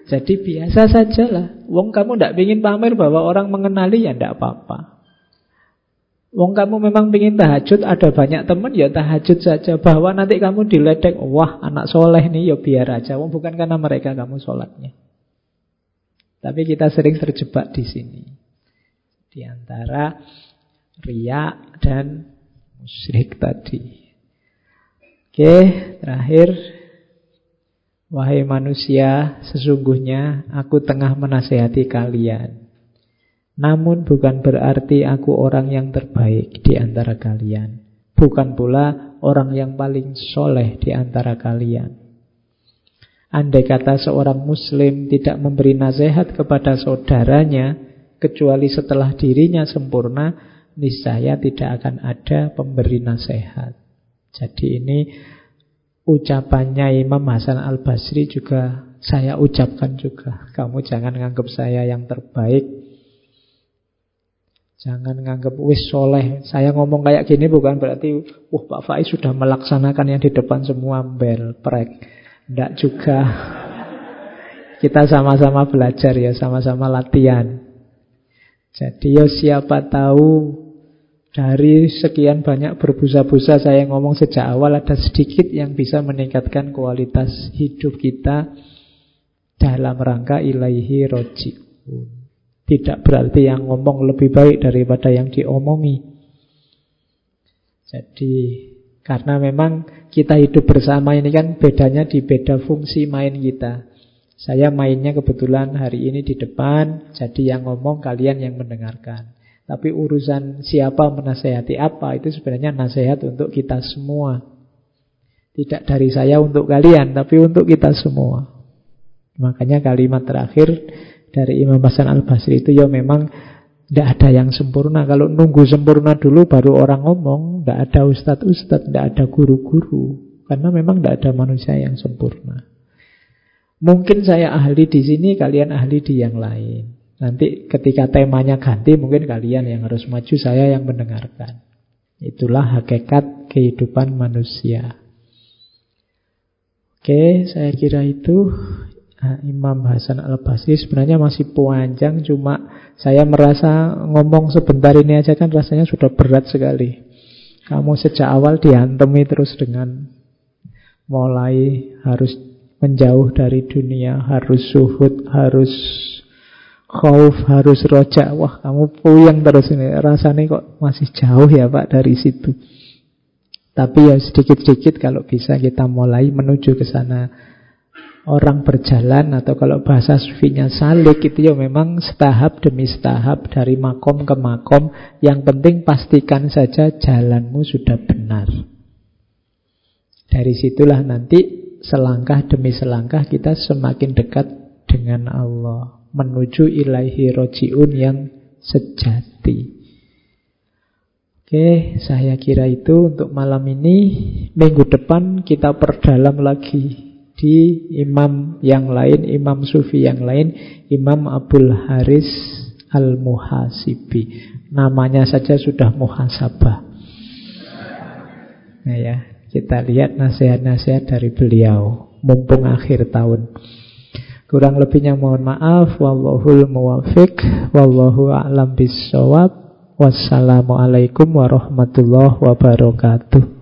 Jadi biasa sajalah. Wong kamu tidak ingin pamer bahwa orang mengenali ya tidak apa-apa. Wong kamu memang ingin tahajud, ada banyak teman ya tahajud saja. Bahwa nanti kamu diledek, wah anak soleh nih ya biar aja. Wong bukan karena mereka kamu sholatnya. Tapi kita sering terjebak di sini. Di antara riak dan musyrik tadi. Oke, terakhir. Wahai manusia, sesungguhnya aku tengah menasehati kalian. Namun bukan berarti aku orang yang terbaik di antara kalian. Bukan pula orang yang paling soleh di antara kalian. Andai kata seorang muslim tidak memberi nasihat kepada saudaranya, kecuali setelah dirinya sempurna, niscaya tidak akan ada pemberi nasihat. Jadi ini ucapannya Imam Hasan Al-Basri juga saya ucapkan juga. Kamu jangan nganggap saya yang terbaik, Jangan nganggap wis soleh. Saya ngomong kayak gini bukan berarti wah Pak Faiz sudah melaksanakan yang di depan semua bel prek. Tidak juga. Kita sama-sama belajar ya, sama-sama latihan. Jadi ya siapa tahu dari sekian banyak berbusa-busa saya ngomong sejak awal ada sedikit yang bisa meningkatkan kualitas hidup kita dalam rangka ilaihi roji'un. Tidak berarti yang ngomong lebih baik daripada yang diomongi. Jadi karena memang kita hidup bersama ini kan bedanya di beda fungsi main kita. Saya mainnya kebetulan hari ini di depan, jadi yang ngomong kalian yang mendengarkan. Tapi urusan siapa menasehati apa itu sebenarnya nasihat untuk kita semua. Tidak dari saya untuk kalian, tapi untuk kita semua. Makanya kalimat terakhir dari Imam Hasan al-Basri itu ya memang tidak ada yang sempurna. Kalau nunggu sempurna dulu baru orang ngomong, tidak ada ustadz-ustadz, tidak ada guru-guru. Karena memang tidak ada manusia yang sempurna. Mungkin saya ahli di sini, kalian ahli di yang lain. Nanti ketika temanya ganti, mungkin kalian yang harus maju, saya yang mendengarkan. Itulah hakikat kehidupan manusia. Oke, saya kira itu Imam Hasan al-Basri sebenarnya masih panjang Cuma saya merasa ngomong sebentar ini aja kan rasanya sudah berat sekali Kamu sejak awal diantemi terus dengan Mulai harus menjauh dari dunia, harus suhud, harus khauf, harus rojak. Wah, kamu puyeng terus ini. Rasanya kok masih jauh ya Pak dari situ. Tapi ya sedikit-sedikit kalau bisa kita mulai menuju ke sana. Orang berjalan atau kalau bahasa sufinya salik itu ya memang setahap demi setahap dari makom ke makom. Yang penting pastikan saja jalanmu sudah benar. Dari situlah nanti selangkah demi selangkah kita semakin dekat dengan Allah menuju ilahi rojiun yang sejati. Oke, saya kira itu untuk malam ini. Minggu depan kita perdalam lagi di imam yang lain, imam sufi yang lain, Imam Abdul Haris Al-Muhasibi. Namanya saja sudah muhasabah. Nah ya, kita lihat nasihat-nasihat dari beliau mumpung akhir tahun. Kurang lebihnya mohon maaf. Wallahul muwafiq. Wallahu a'lam bisawab. Wassalamualaikum warahmatullahi wabarakatuh.